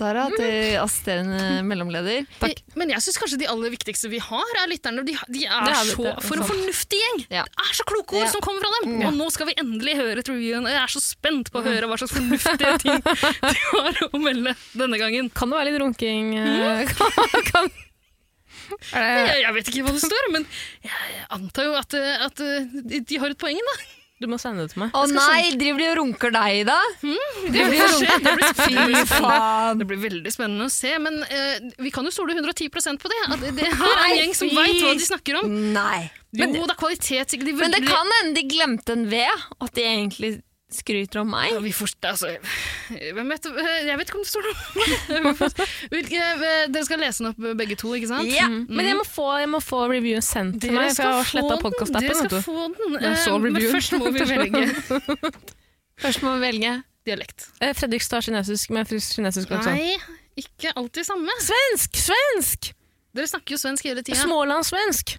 Tara, til assisterende [LAUGHS] mellomleder. Takk. Men jeg syns kanskje de aller viktigste vi har, er lytterne. De, de er, er- så det For en fornuftig gjeng! Ja. Det er så kloke ord Ja. som kommer fra dem! Og nå skal vi endelig høre reviewen. Jeg er så spent på å høre hva slags fornuftige ting [LAUGHS] de har å melde denne gangen. Kan det være litt runking? Mm. [LAUGHS] kan, kan. [LAUGHS] Er det, Jeg, jeg vet ikke hva det står, men jeg antar jo at, at eh, de, de har et poeng, da. du må sende det til meg. Å nei, driver de og runker deg, da? Det blir, det blir, [LAUGHS] Fy spennende. faen. Det blir veldig spennende å se, men eh, vi kan jo stole 110% på det. At det her er en gjeng som veit hva de snakker om. Nei. Jo, det er kvalitet. De Men det kan hende de glemte en V, at de egentlig skryter om meg. Ja, vi får, altså, hvem vet, jeg vet ikke om det står noe. [LAUGHS] Hvilke, dere skal lese den opp begge to, ikke sant? Ja. Men jeg må få, jeg må få reviewen sendt til meg, for jeg har sletta den. Dere skal få den. Eh, Men først må vi velge [LAUGHS] Først må vi velge. dialekt. Fredrik Fredrikstad kinesisk med kinesisk også. Nei, ikke alltid samme. Svensk! Svensk! Dere snakker jo svensk hele tida. Smålandssvensk.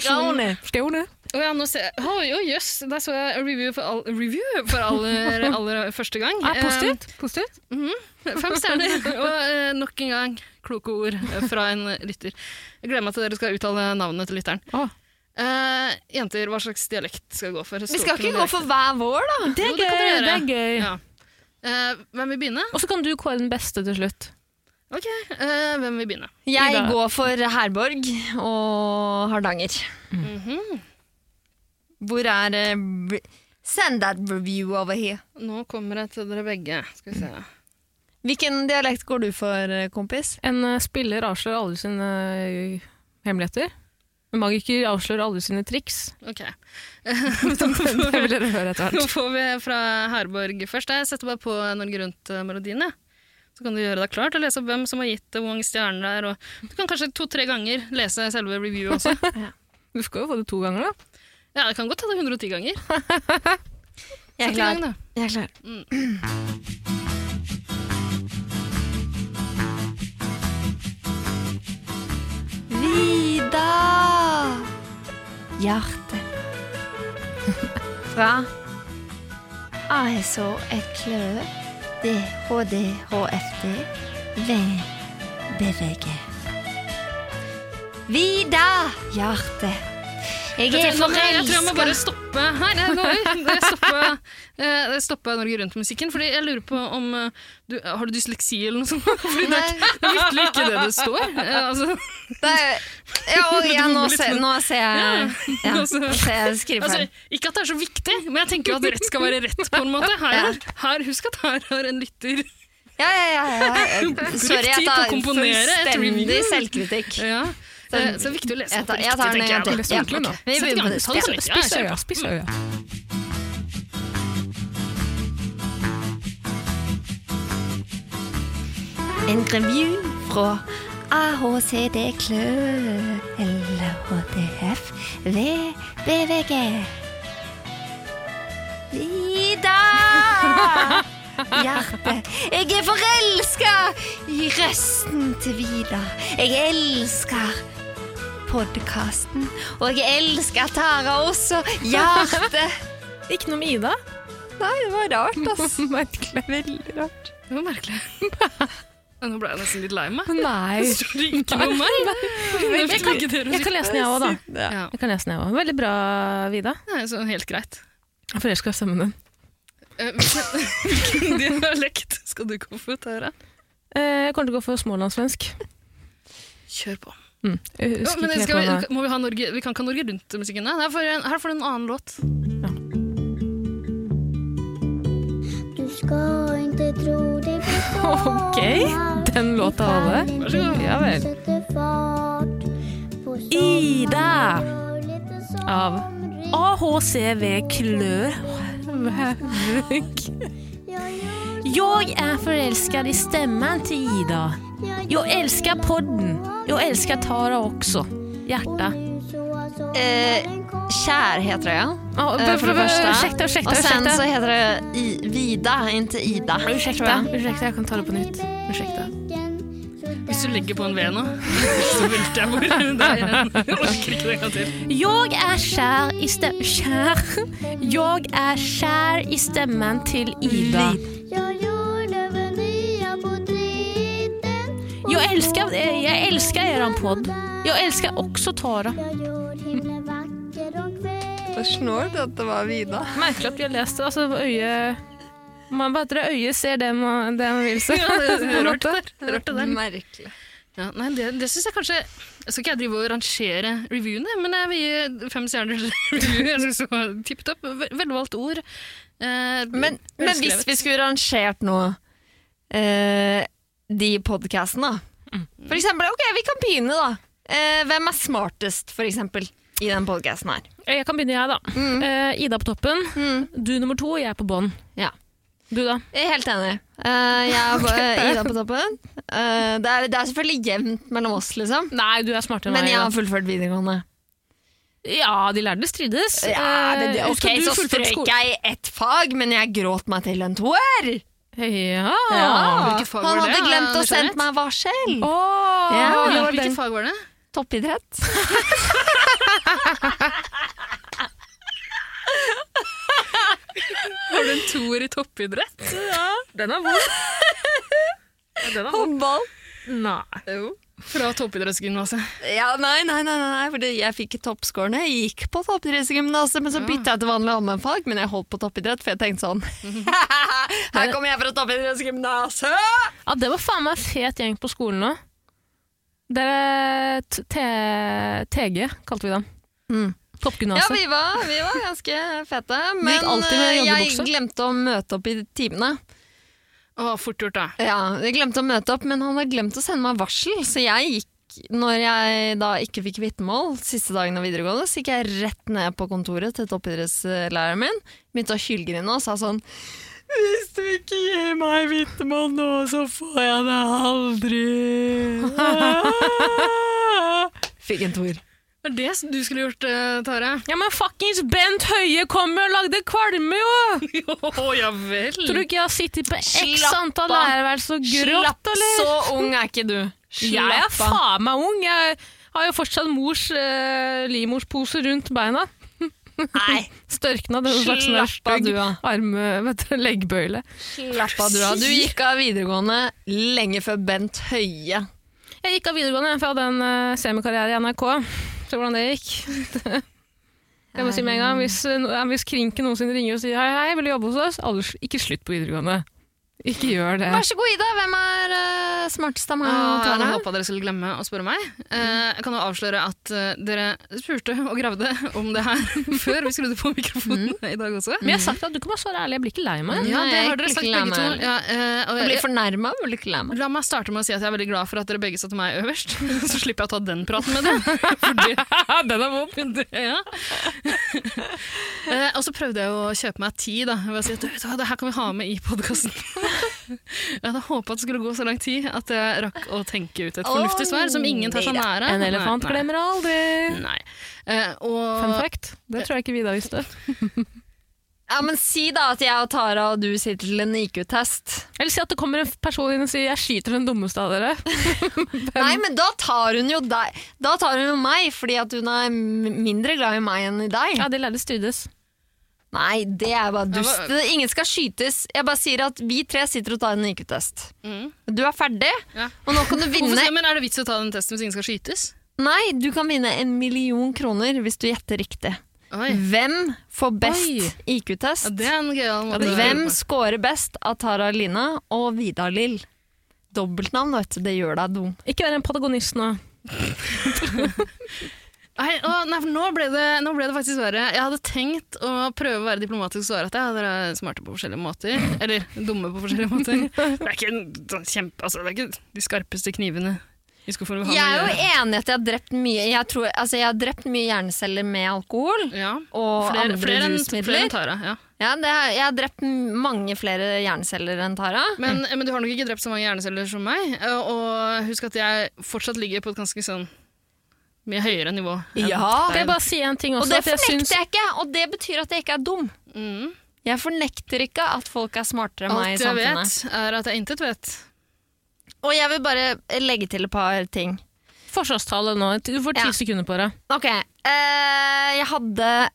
Skåne. [LAUGHS] Skåne. Å ja, nå ser jeg Oh, jøss. Der så jeg review for, all, review for aller, [LAUGHS] aller første gang. Ah, positivt. positivt. Eh, fem stjerner. Og uh, nok en gang kloke ord fra en lytter. Jeg gleder meg til dere skal uttale navnet til lytteren. Oh. Uh, jenter, hva slags dialekt skal vi gå for? Vi skal ikke gå for hver vår, da. Det er jo, gøy. Det, Det er gøy. Ja. Uh, hvem vil begynne? Og så kan du kåre den beste til slutt. Ok, uh, hvem vil begynne? Jeg Ida. går for Herborg og Hardanger. Mhm. Hvor er uh, Send that review over here. Nå kommer jeg til dere begge. Skal vi se. Hvilken dialekt går du for, eh, kompis? En uh, spiller avslører alle sine uh, hemmeligheter. En magiker avslører alle sine triks. Ok. [LAUGHS] Det vil dere høre etter Nå får vi fra Herborg først. Jeg setter bare på Norge Rundt-melodien. jeg. Så kan du gjøre deg klar til å lese opp hvem som har gitt det, hvor mange stjerner det er. Du kan kanskje to-tre ganger lese selve reviewet også. [LAUGHS] Du skal jo få det to ganger, da. Ja, det kan godt hende 110 ganger. [LAUGHS] Jeg er klar. gang. Jeg er klar. Vida Hjerte Fra ASO Eklø DHDHFD VBVG Vida Hjerte Jeg er forelska! tror jeg, tror jeg må bare stoppe her. Stopper, eh, Norge Rundt-musikken, fordi jeg lurer på om eh, du, Har du dysleksi eller noe sånt? [LAUGHS] Fordi det, er- det er virkelig ikke det det står. Eh, altså, Det er- Ja, og [LAUGHS] ja, nå, ser, nå ser jeg ja, nå ser jeg skrivefeil. altså, ikke at det er så viktig, men jeg tenker jo at rett skal være rett. på en måte. Her, her, Husk at her har en lytter Ja, ja, ja. ja. [LAUGHS] Sorry, jeg tar fullstendig selvkritikk. ja. Eh, Så det er viktig å lese opp riktig, tenker jeg. er ordentlig nå. ok. Vi begynner det. Spiss øya, Spis øya. En review fra AHCD Klø LHDF VBVG. Ida! Hjerte. Jeg er forelska i røsten til Vida. Jeg elsker podkasten, og jeg elsker Tara også. Hjerte. [LAUGHS] Ikke noe med Ida. Nei, det var rart, [LAUGHS] ass. Merkelig. Veldig rart. Det var merkelig. [LAUGHS] Nå ble jeg nesten litt lei meg. Nei. Det står ikke noe om meg. Jeg kan, jeg kan lese den, jeg òg, da. Ja, Jeg kan lese den, jeg også. Veldig bra, Vida. Nei, sånn helt greit. Jeg forelska i stemmen din. Eh, Hvilken, hvilken dialekt skal du gå for, Tara? Eh, Jeg kommer til å gå for smålandssvensk. Kjør på. Mm. Jeg Ja, husker men ikke helt hva det vi, må vi, ha Norge, vi kan ikke ha Norge Rundt-musikken. Her får du en, her får du en annen låt. Du skal ikke tro det blir [LAUGHS] Okej, den låta av det. Varsågod. Ja vel. Ida av. AHCV Klø. Jeg er forelska i stemmen til Ida. Jeg elsker podden. Jag älskar Tara också. Hjärta. Eh, kär heter jeg. ja. Ja, Eh, för det första. Ursäkta, ursäkta, Och sen ursäkta. så heter det I, Vida, inte Ida. Ursäkta, jag. ursäkta, jeg kan ta det på nytt. Ursäkta. Hvis du legger på en V nå, [LAUGHS] så velter jeg hvor det er igjen. Jeg orker ikke det en gang til. Jeg er kjær i stemmen Kjær? Jeg er kjær i stemmen til Ida. Jag dritten Jeg elsker, jeg elsker er podd. Tara. Jag gjorde himlen vacker Vad snålt att det var Vida. Merkelig at vi har lest det. Altså, øyet man bare tror øyet ser det man, det man vil se. Ja, det det det der. Märkligt. Ja, nei, det, det syns jeg kanskje Jeg skal ikke jeg drive og rangere reviewene, men jeg vil gi fem stjerners [LAUGHS] review. Jeg synes det var tipp topp. Velvalgt ord. Eh, Men, men hvis vi skulle rangert noe eh, de podcastene, da. For eksempel, ok, vi kan begynne, da. Eh, hvem er smartest, for eksempel, i den podcasten her? Jeg kan begynne, jeg, da. Eh, Ida på toppen. Du nummer to, jeg på bånn. Ja. Du, da? Jeg er helt enig. Eh, jeg er på, [LAUGHS] Ida på toppen. Eh, det, er, det er selvfølgelig jevnt mellom oss, liksom. Nei, du er smartere enn Men jeg har fullført videregående. Ja, de lærde strides. Ja, det, det, Eh, ok, Så strøyk strøk i jeg ett fag, men jeg gråt meg til en toer. Ja. ja. fag Han hadde glemt å sende meg varsel. Oh, Ja, Hvilket fag var det? Toppidrett. [LAUGHS] Har du en toer i toppidrett? Ja, Den er vond. Håndball. Nei. Fra toppidrettsgymnaset. Ja, nei, nei, nei, nei, fordi jeg fikk toppscorene. Jeg gikk på toppidrettsgymnaset, men så bytta jeg til vanlig allmennfag. Men jeg holdt på toppidrett, for jeg tenkte sånn [LAUGHS] Her kommer jeg fra toppidrettsgymnaset! Ja, det var faen meg fet gjeng på skolen nå. Dere TG, kalte vi dem. Mm. Ja, vi var, vi var ganske fete. Men eh, jeg glemte å møte opp i timene. Å, fort gjort, da. Ja, jeg glemte å møte opp, men han hadde glemt å sende meg varsel, så jeg gikk når jeg da ikke fikk vitnemål siste dagen av videregående, så gikk jeg rett ned på kontoret til toppidrettslæreren min, begynte å hylgrine og sa sånn hvis du ikke gir meg vitnemål nå, så får jeg det aldri. [LAUGHS] Fikk en toer. Det er det du skulle gjort, Tare. Ja, men fuckings Bent Høie kom og lagde kvalme, [LAUGHS] jo! Ja vel. Tror du ikke jeg har sittet på x antall lærerværelser og grått, eller? så ung er ikke du. Jeg er faen meg ung. Jeg har jo fortsatt mors eh, livmorspose rundt beina. Nei, [LAUGHS] Størkna, det er slags stygg du, vet du, leggbøyle. slapp av du. da. Du gikk av videregående lenge før Bent Høie. Jeg gikk av videregående for jeg hadde en uh, semikarriere i NRK. Se hvordan det gikk. [LAUGHS] Jeg må si med en gang, Hvis, uh, hvis Krinken noensinne ringer og sier hei, hei, vil du jobbe hos oss? Ikke slutt på videregående. Ikke gjør det. Vær så god, Ida. Hvem er uh, smartest av meg Ah, jeg hadde håpa dere skulle glemme å spørre meg. Uh, jeg kan jo avsløre at uh, dere spurte og gravde om det her [LAUGHS] før vi skrudde på mikrofonen i dag også. Men jeg har sagt at du kan være svare ærlig, jeg blir ikke lei meg. Ja, det jeg har dere sagt begge to. Ja, uh, og Jeg blir fornærma, men ikke lei meg. La meg starte med å si at jeg er veldig glad for at dere begge satte meg øverst. [LAUGHS] Så slipper jeg å ta den praten med dem. [LAUGHS] Den er vond. Ja. Eh, og så prøvde jeg å kjøpe meg tid. Da, ved å si at «Du vet hva, det her kan vi ha med i podkasten. Jeg hadde håpa det skulle gå så lang tid at jeg rakk å tenke ut et fornuftig svar som ingen tar seg nære. En elefant Nei, nei. glemmer aldri. Nei. Eh, og Fun fact. Det tror jeg ikke Vida visste. [LAUGHS] Ja, men Si da at jeg og Tara og du sitter til en IQ-test. Eller si at det kommer en person inn og sier 'jeg skyter den dummeste av dere'. [LAUGHS] Nei, men da tar hun jo deg. Da tar hun jo meg, fordi at hun er mindre glad i meg enn i deg. Ja, de lærde strides. Nei, det er bare dust. Ingen skal skytes. Jeg bare sier at vi tre sitter og tar en IQ-test. Mm. Du er ferdig, Ja. og nå kan du [LAUGHS] Hvorfor, vinne men Er det vits å ta den testen hvis ingen skal skytes? Nei, du kan vinne en million kroner hvis du gjetter riktig. Oi. Hvem får best IQ-test? å Hvem scorer best av Tara Line og Vidar Lill? Dobbeltnavn, vet du. Det gjør deg dum. Ikke vær en patagonist nå. [LAUGHS] Nei, å, nei, for nå ble, det, nå ble det faktisk verre. Jeg hadde tenkt å prøve å være diplomatisk og svare at dere er smarte på forskjellige måter. Eller dumme på forskjellige måter. [LAUGHS] Det er ikke, en sånn kjempe, altså, det er ikke de skarpeste knivene Jeg er jo enig i at jeg har drept mye Jeg, tror, altså jeg har drept mye hjerneceller med alkohol. Ja. Og Flere, andre flere, rusmidler. flere enn Tara. Ja. Ja, det har, jeg har drept mange flere hjerneceller enn Tara. Men, men du har nok ikke drept så mange hjerneceller som meg. Og husk at jeg fortsatt ligger på et ganske sånn mye høyere nivå. Ja, Det er bare si en ting også. og det fornekter jeg syns- jeg ikke, og det betyr at jeg ikke er dum. Mm. Jeg fornekter ikke at folk er smartere enn meg i samfunnet. Alt jeg vet, er at jeg intet vet. Og jeg vil bare legge til et par ting. Forsvarstale nå. Du får ti Ja. sekunder på det. Ok, Uh, jeg hadde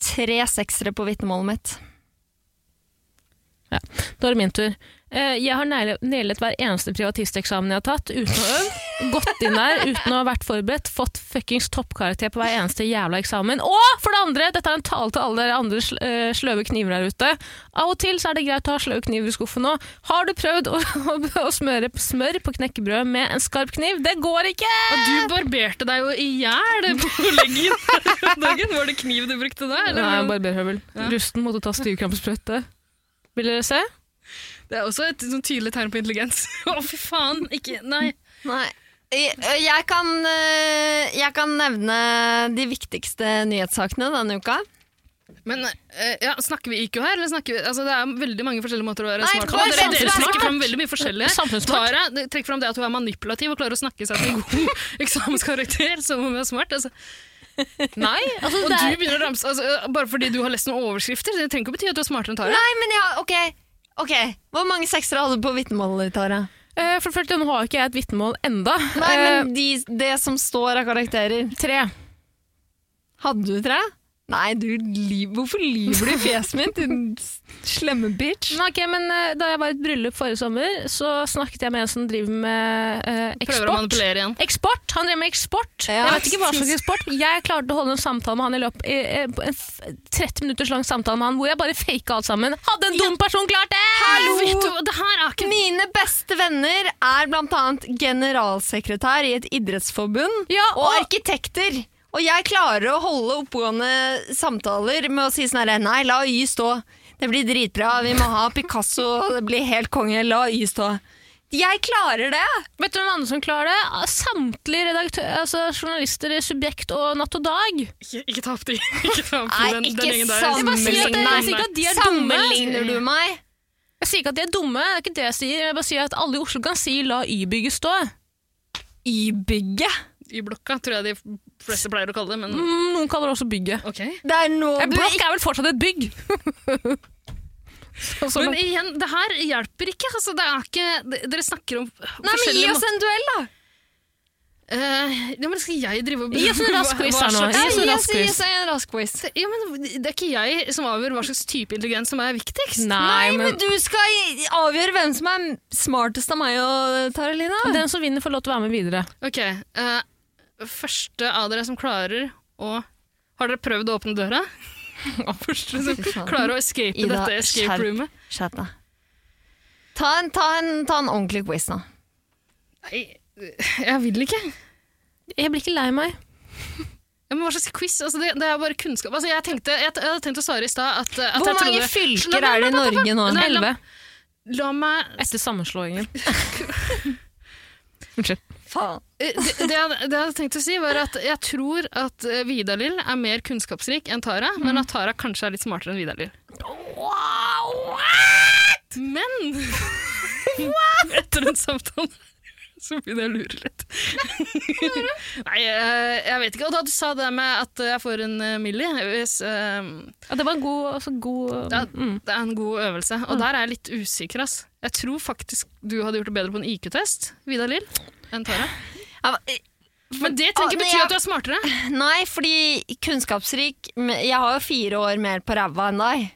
tre seksere på vitnemålet mitt. Ja. Da er det min tur. Eh, Jeg har nail- nailet hver eneste privatisteksamen jeg har tatt, uten å øve. Gått inn der uten å ha vært forberedt, fått fuckings toppkarakter på hver eneste jævla eksamen. Og for det andre, dette er en tale til alle dere andre eh, sløve kniver der ute. Av og til så er det greit å ha sløve kniver i skuffen òg. Har du prøvd å, [LAUGHS] å, å smøre smør på knekkebrød med en skarp kniv? Det går ikke! Og du barberte deg jo i hjel på leggen dagen. Var det kniv du brukte da? eller? Nei, barberhøvel. Ja. Rusten måtte ta styrkrampesprøyte. Vil dere se? Det er også et sånn tydelig tegn på intelligens. [LAUGHS] Å, fy faen. Ikke Nei. Nei. Jeg, jeg, kan, eh, jeg kan nevne de viktigste nyhetssakene denne uka. Men eh, ja, snakker vi IQ her, eller snakker vi altså, Det er veldig mange forskjellige måter å være Nei, smart på. Dere, dere trekker fram veldig mye forskjellig. Tara trekker fram det at hun er manipulativ og klarer å snakke seg til en god [LAUGHS] eksamenskarakter som hun er smart. Altså. Nei. [LAUGHS] Altså, Og du er, begynner å ramse altså, Bare fordi du har lest noen overskrifter, det trenger ikke å bety at du er smartere enn Tara. Nei, men ja, ok. Ok. Hvor mange seksere hadde du på vitnemålet ditt, Tara? eh, for det første, nå har ikke jeg et vitnemål enda. Nei, Eh, men de, det som står av karakterer. tre. Hadde du tre? Nei, du, ly- hvorfor lyver du i fjeset mitt, din slemme bitch? Nei, ok, men uh, Da jeg var i et bryllup forrige sommer, så snakket jeg med en som driver med eksport. Prøver å manipulere igjen. Eksport! Han driver med eksport. Ja. Jeg vet ikke hva slags eksport. Jeg klarte å holde en samtale med han i løpet i, i, en 30 minutters lang samtale med han hvor jeg bare faka alt sammen. Hadde en dum person klart det?! Vet du, det her er ikke Mine beste venner er annet generalsekretær i et idrettsforbund Ja, og og- arkitekter. Og jeg klarer å holde oppegående samtaler med å si sånn herre Nei, la Y stå. Det blir dritbra. Vi må ha Picasso. Det blir helt konge. La Y stå. Jeg klarer det! Vet du hvem andre som klarer det? Samtlige redaktører, altså journalister i Subjekt og Natt og Dag. Ikke, ikke ta opp de. [LAUGHS] Ikke ta opp Nei, den, ikke den gjengen der. Jeg sier ikke at de er dumme. Sammenligner du meg? Jeg sier ikke at de er dumme, det er ikke det jeg sier. Jeg bare sier at alle i Oslo kan si 'la Y-bygget stå'. Y-bygget? Y-blokka, tror jeg de fleste pleier å kalle det. Men Mm, noen kaller det også bygget. ok. Det er nå En blokk ikke er vel fortsatt et bygg? [LAUGHS] Så- så- Men igjen, det her hjelper ikke. Altså, det er ikke Dere snakker om Nei, men Gi oss en duell, da! Uh, ja, men Skal jeg drive og Gi oss en [LAUGHS] rask quiz her nå. Gi oss en rask quiz. Ja, men Det er ikke jeg som avgjør hva slags type intelligens som er viktigst. Nei, men men du skal avgjøre hvem som er smartest av meg og Taralina. den som vinner, får lov til å være med videre. Ok, eh, Første av dere som klarer å Har dere prøvd å åpne døra? [LAUGHS] Første som klarer å escape Ida, dette escape skjerp. roomet? Skjerp deg. Ta en, ta, en, ta en ordentlig quiz nå. Nei, jeg vil ikke. Jeg blir ikke lei meg. Ja, men Hva slags quiz? Altså, det, det er bare kunnskap. Altså, jeg, tenkte, jeg, jeg hadde tenkt å svare i stad at, at Hvor jeg mange trodde- fylker La- la- er det i la- la- Norge nå? Elleve? la- Elleve. La meg Etter sammenslåingen. [LAUGHS] Unnskyld. Faen. Eh, det, det, jeg, det jeg hadde tenkt å si, var at jeg tror at eh, Vidar-Lill er mer kunnskapsrik enn Tara, men at Tara kanskje er litt smartere enn Vidar-Lill. Men [LAUGHS] [LAUGHS] etter den samtalen så begynner jeg å lure litt. Nei, eh, jeg vet ikke. Og da du sa det med at jeg får en uh, milli hvis, eh, Ja, det var en god, altså god ja, mm. Det er en god øvelse. Og der er jeg litt usikker. ass. Jeg tror faktisk du hadde gjort det bedre på en IQ-test, Vidar-Lill, enn Tara. Ja, eh, Men det trenger ikke bety at du er smartere. Nei, fordi kunnskapsrik Jeg har jo fire år mer på ræva enn deg.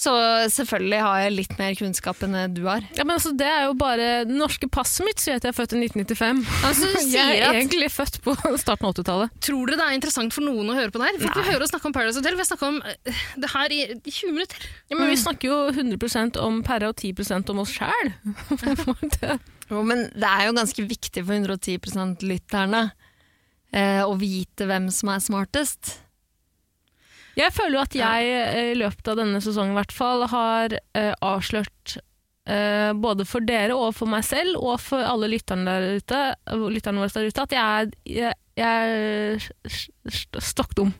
Så selvfølgelig har jeg litt mer kunnskap enn du har. Ja, men altså, det er jo bare Det norske passet mitt sier at jeg er født i 1995. Altså, du [LAUGHS] Jeg er at egentlig født på [LAUGHS] starten av 80-tallet. Tror dere det er interessant for noen å høre på det her? Fikk vi høre oss snakke om Paradise Hotel. Vi har snakka om eh, det her i i 20 minutter. Ja, men vi snakker jo 100% om Perra og 10% om oss sjæl. [LAUGHS] Jo, men det er jo ganske viktig for 110% lytterne eh, å vite hvem som er smartest. Jeg føler jo at jeg eh, i løpet av denne sesongen i hvert fall har eh, avslørt eh, både for dere og for meg selv og for alle lytterne, der ute, lytterne våre der ute at jeg er, jeg, jeg er st- st- stokk dum.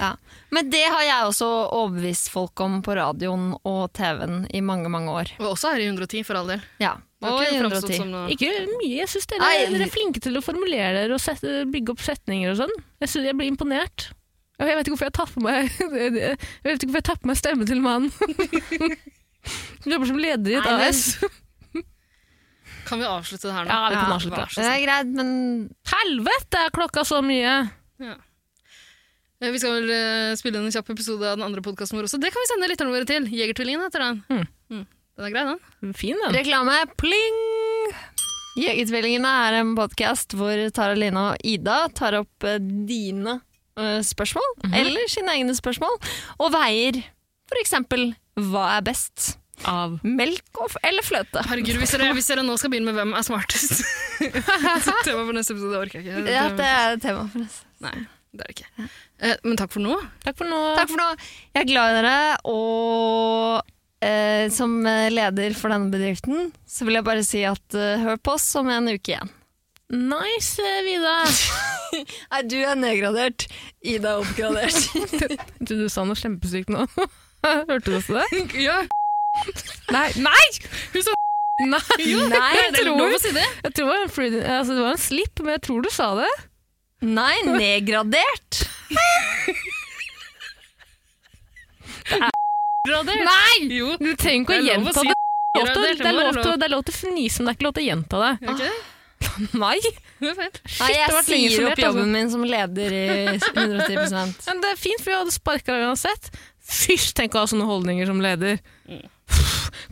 Ja. Men det har jeg også overbevist folk om på radioen og TV-en i mange, mange år. Og også her i 110, for all del. Ja. Og ikke 110. noe Ikke mye. Jeg syns dere, dere er flinke til å formulere dere og sette, bygge opp setninger og sånn. Jeg, synes, jeg blir imponert. Jeg vet ikke hvorfor jeg tar på meg [LAUGHS] Jeg vet ikke hvorfor jeg tar på meg stemmen til mannen. [LAUGHS] Som jobber som leder i et Nei, men- AS. [LAUGHS] Kan vi avslutte det her nå? Ja, vi kan Ja, avslutte. det Det er greit, men Helvete, er klokka så mye! Ja. Vi skal vel eh, spille en kjapp episode av den andre podkasten vår også. Det kan vi sende lytterne våre til. Jegertvillingen heter den. Mm. Mm. Den er grei, den. Fin, den. reklame pling! Jegertvillingene er en podkast hvor Tara Line og Ida tar opp dine dine mm spørsmål, eller sine egne spørsmål, og veier eksempel hva er best av melk og f eller fløte. Herregud, hvis dere, hvis dere nå skal begynne med hvem er smartest [LAUGHS] Tema for neste episode, det orker jeg ikke. Ja, det er tema for neste. Nei, det er det ikke. Eh, men takk for nå. Takk for nå. Takk for nå. Jeg er glad i dere, og eh, som eh, leder for denne bedriften, så vil jeg bare si at uh, hør på oss om en uke igjen. Nice, eh, Vida. [LAUGHS] Nei, du er nedgradert. Ida er oppgradert. [LAUGHS] Du, du sa noe kjempesykt nå. [LAUGHS] Hørte du også det? Ja, Nei! Nei! Hun sa Nei, Nei, jeg det tror, lov å si det. jeg tror det, var altså det var en slip, men jeg tror du sa det. Nei, nedgradert. Nei! Jo, Du trenger ikke å Det er lov å gjenta si det. Det er lov til- det, Det er må lov være til- lov. det er lov til å fnise, men det er ikke lov til å gjenta det. Ok, [LAUGHS] Nei! det er. Nei, det jeg lenge sier isolert, opp jobben min som leder i 110 [LAUGHS] Men det er fint, for vi hadde sparka deg uansett. Fysj, tenk å ha sånne holdninger som leder.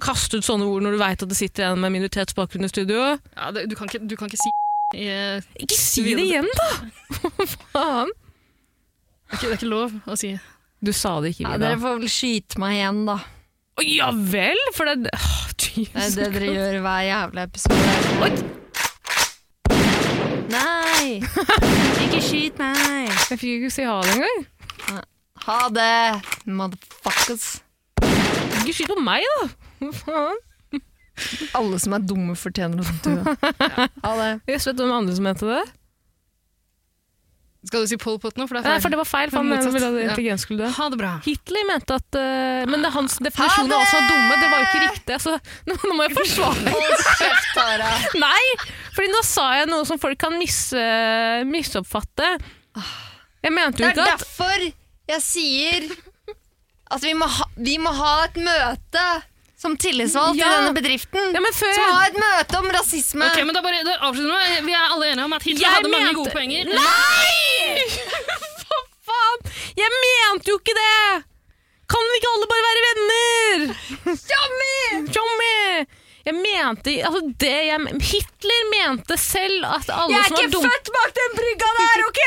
Kaste ut sånne ord når du veit at det sitter en med minoritetsbakgrunn i studio. Ja, det, du, kan ikke, du kan ikke si i, eh, Ikke si det igjen, da! [LAUGHS] Hva faen? det, er ikke, det er ikke lov å si. Du sa det ikke, Ja, dere får vel skyte meg igjen, da. Å, Ja vel, for det Åh, Det er det dere gjør hver jævla episode. Oi. Nei! Ikke skyt meg! Jeg fikk ikke si ha det engang. Ha det, motherfuckers. Ikke skyt på meg, da! Hva faen? Alle som er dumme, fortjener å dø. [LAUGHS] Ha det. Jeg vet hvem andre som mente det. Skal du si Pol Pot nå? For det Nei, for det var feil, for han motsatt. ville at intelligens skulle dø. Ha det bra. Hitler mente at uh, Men det hans definisjon av oss som er dumme. Det var jo ikke riktig. Så nå, nå må jeg forsvare Tara. Nei! Fordi nå sa jeg noe som folk kan mis, misoppfatte. Jeg mente jo ikke at Det er derfor jeg sier at vi må ha, vi må ha et møte som tillitsvalgt Ja. i denne bedriften. ja, før Som har et møte om rasisme. Ok, men da bare da avslutter vi. Er alle enige om at Hitler Jeg hadde mange gode poenger. Nei! [LAUGHS] Hva faen? Jeg mente jo ikke det! Kan vi ikke alle bare være venner? Tjommi! Jeg mente altså det jeg, Hitler mente selv at alle som var dumme født bak den brygga der, OK?!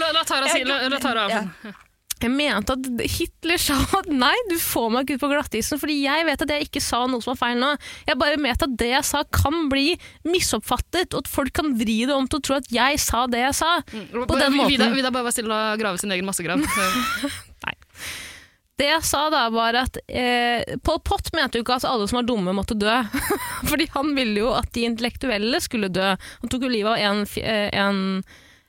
La, la Tara si la, la Tara av. Jeg mente at Hitler sa at nei, du får meg ikke ut på glattisen, fordi jeg vet at jeg ikke sa noe som var feil nå. Jeg bare mente at det jeg sa kan bli misoppfattet, og at folk kan vri det om til å tro at jeg sa det jeg sa. På den måten. Vida, Vida bare var stille og grave sin egen massegrav. [LAUGHS] Det jeg sa da, var at eh, Pol Pot mente jo ikke at alle som var dumme, måtte dø. [LAUGHS] Fordi han ville jo at de intellektuelle skulle dø. Han tok jo livet av en, eh, en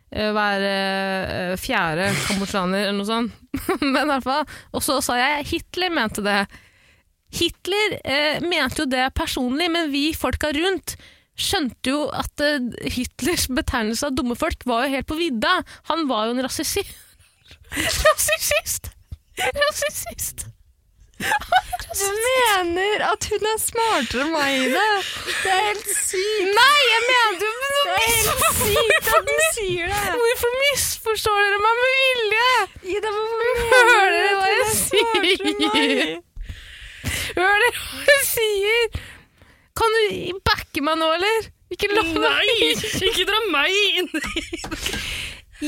hver eh, fjerde kambodsjaner, eller noe sånt. [LAUGHS] Men i hvert fall. Og så sa jeg Hitler mente det. Hitler eh, mente jo det personlig, men vi folka rundt skjønte jo at eh, Hitlers betegnelse av dumme folk var jo helt på vidda. Han var jo en rasisi [LAUGHS] rasist! Rasist! Du mener at hun er smartere enn meg i det? Det er helt sykt. Nei, jeg mener du men Det er helt sykt at du sier det. Hvorfor misforstår dere meg med vilje? Ida, Hører dere hva jeg sier? Hører dere hva jeg sier? Kan du backe meg nå, eller? Ikke la meg Nei! Ikke dra meg inn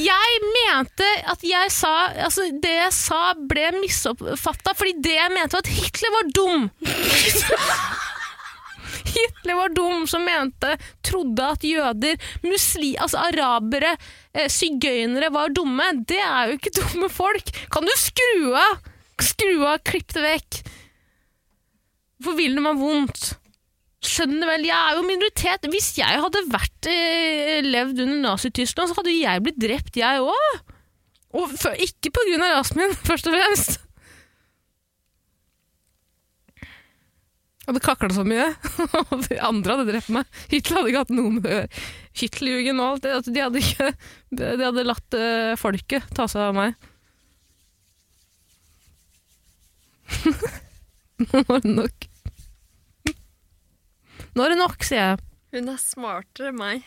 Jeg mente at jeg sa Altså, det jeg sa, ble misoppfatta, fordi det jeg mente, var at Hitler var dum. [LAUGHS] Hitler var dum som mente, trodde at jøder, musli, altså arabere, eh, sigøynere var dumme. Det er jo ikke dumme folk. Kan du skru av? Skru av, klipp det vekk. Hvorfor vil det meg vondt? Skjønner vel, jeg er jo minoritet. Hvis jeg hadde vært, eh, levd under Nazi-Tyskland, så hadde jeg blitt drept, jeg òg. Og for, ikke på grunn av rasen min, [LAUGHS] først og fremst. Jeg hadde kakla så mye, [LAUGHS] andre hadde drept meg. Hitler hadde ikke hatt noe med. Hitlerjugend og alt det. De hadde, ikke, de hadde latt eh, folket ta seg av meg. [LAUGHS] Nå var det nok. Nå er det nok, sier jeg. Hun er smartere enn meg.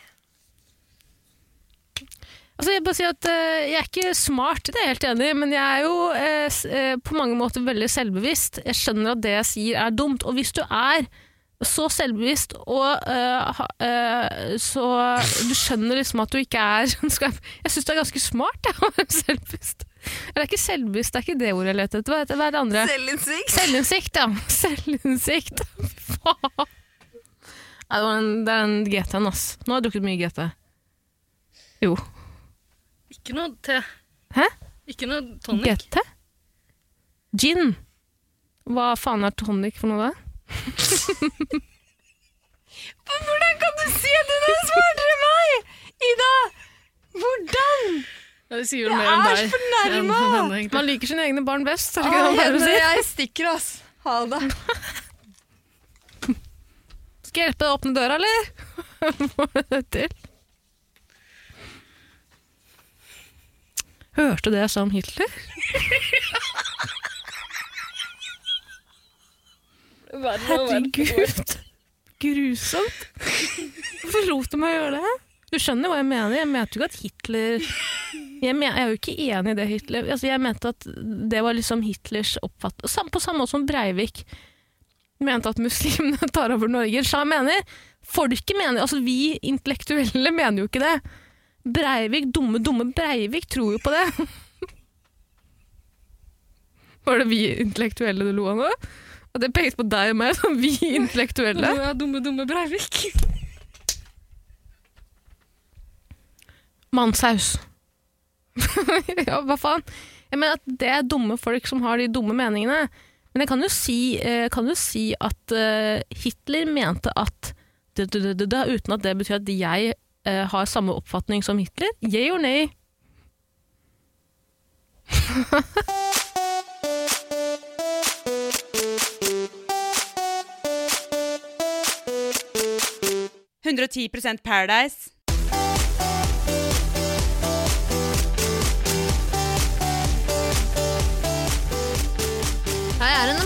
Altså, jeg, bare sier at, eh, jeg er ikke smart, det er jeg helt enig i, men jeg er jo eh, s- eh, på mange måter veldig selvbevisst. Jeg skjønner at det jeg sier er dumt, og hvis du er så selvbevisst og eh, ha, eh, så du skjønner liksom at du ikke er [LAUGHS] jeg jeg syns du er ganske smart, [LAUGHS] jeg, å være selvbevisst. Eller ikke selvbevisst, det er ikke det ordet jeg leter etter. Hva heter hva er det andre? Selvinnsikt. Selvinnsikt, ja. [LAUGHS] Selvinnsikt. Fy faen. Nei, det, en, det er en GT-en, ass. Nå har jeg drukket mye GT. Jo. Ikke noe te. Hæ? Ikke noe tonic. GT? Gin. Hva faen er tonic for noe da? [LAUGHS] Hvordan kan du si at når du svarer meg? Ida! Hvordan? Ja, det sier vel mer om deg. deg. er fornærma. Man liker sine egne barn best, det det å si? jeg stikker, ass. Ha det. [LAUGHS] Skal jeg hjelpe deg å åpne døra, eller? [LAUGHS] Får du det til? Hørte du det jeg sa om Hitler? Herregud. Grusomt. Hvorfor lot du meg gjøre det? Du skjønner hva jeg mener. Jeg mente jo ikke at Hitler Jeg, men, jeg er jo ikke enig i det Hitler altså, Jeg mente at det var liksom Hitlers oppfatning på samme måte som Breivik mente at muslimene tar over Norge. Jeg mener, folket mener Altså, vi intellektuelle mener jo ikke det. Breivik, dumme, dumme Breivik tror jo på det. [LAUGHS] Var det vi intellektuelle du lo av nå? Og det pekte på deg og meg som vi intellektuelle. Du er dumme, dumme Breivik. Mannsaus. [LAUGHS] ja, hva faen? Jeg mener at det er dumme folk som har de dumme meningene. Men jeg kan jo si, eh, kan jo si at eh, Hitler mente at det, det, det, det, uten at det betyr at jeg eh, har samme oppfatning som Hitler. Yay or nay? [LAUGHS] Paradise.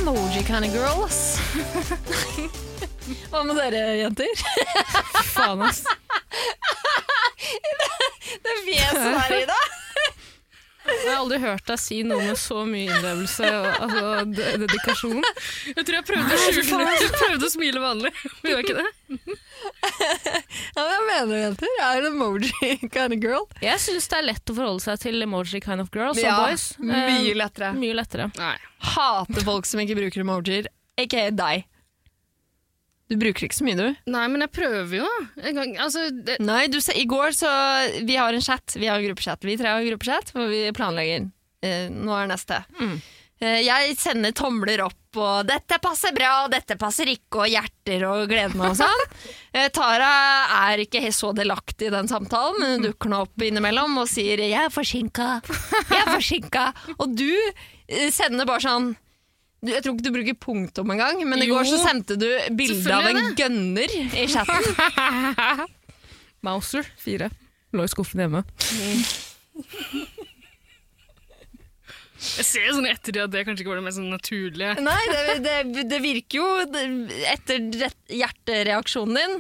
Emoji kind of girl, ass. Hva med dere, jenter? Faen, ass. [LAUGHS] Det fjeset der, Ida. Jeg har aldri hørt deg si noe med så mye innlevelse og altså, de dedikasjon. Jeg tror jeg prøvde å skjule det. Jeg prøvde å smile vanlig. Men gjør ikke det? Ja, men jeg mener det, jenter. Jeg er en emoji kind of girl. Jeg syns det er lett å forholde seg til emoji kind of girls Ja, og boys. Eh, mye lettere. Mye lettere. Nei. Hater folk som ikke bruker emojier. Aka deg. Du bruker ikke så mye, du. Nei, men jeg prøver jo. En gang, altså, det, Nei, du sa i går så Vi har en chat. Vi har gruppechat. Vi tre har gruppechat hvor vi planlegger. Eh, nå er neste. Eh, jeg sender tomler opp og 'dette passer bra', og 'dette passer ikke', og hjerter og gleder meg og sånn. [LAUGHS] Eh, Tara er ikke så delaktig i den samtalen, men hun dukker nå opp innimellom og sier 'jeg er forsinka', 'jeg er forsinka'. Og du eh, sender bare sånn Jeg tror ikke du bruker punktum engang, men i går så sendte du bilde av en gønner gunner i chatten. [LAUGHS] Mouser 4. Lå i skuffen hjemme. jeg ser sånn etter at det kanskje ikke var det mest sånn naturlige. Nei, det, det, det virker jo Etter hjertereaksjonen din,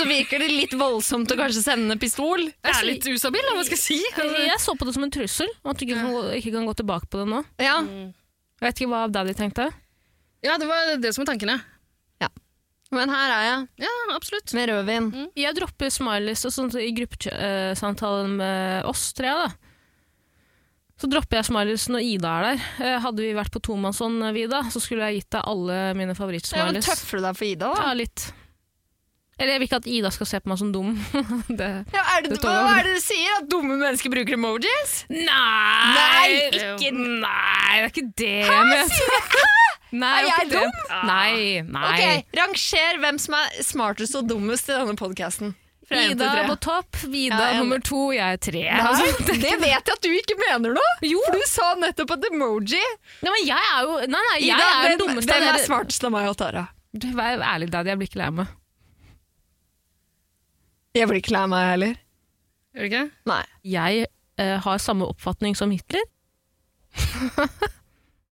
så virker det litt voldsomt å kanskje sende pistol. Jeg er litt ustabil, hva skal jeg si? Jeg så på det som en trussel, og at du ikke kan, gå, ikke kan gå tilbake på det nå. Ja, Jeg vet ikke hva Daddy tenkte. ja, det var det som var tankene. ja. Men her er jeg, Ja, absolutt. med rødvin. Jeg dropper smileys og sånt i gruppesamtalen med oss tre. da. Så dropper jeg smileys når Ida er der. Eh, Hadde vi vært på tomannshånd, Vida, så skulle jeg gitt deg alle mine Ja, men favorittsmileys. tøffer du deg for Ida, da? Ja, litt. Eller jeg vil ikke at Ida skal se på meg som dum. [LAUGHS] det, ja, er det, det hva er det du sier? At dumme mennesker bruker emojis? Nei! Nei, ikke, nei det er ikke det Hæ, jeg [LAUGHS] mente. Nei, er jeg dum? Det. Nei, nei. Okay, ranger hvem som er smartest og dummest i denne podkasten. Ida på topp, Vida ja, jeg... nummer to, jeg er tre. Nei, altså, det vet jeg at du ikke mener noe Jo. For du sa nettopp at emoji Nei, men jeg er jo Nei, nei, jeg Ida, er den dummeste. Hvem er smartest av meg og Tara? Vær ærlig, Daddy, jeg blir ikke lei meg. Jeg blir ikke lei meg, jeg heller. Gjør du ikke? Nei. Jeg eh, har samme oppfatning som Hitler. [LAUGHS]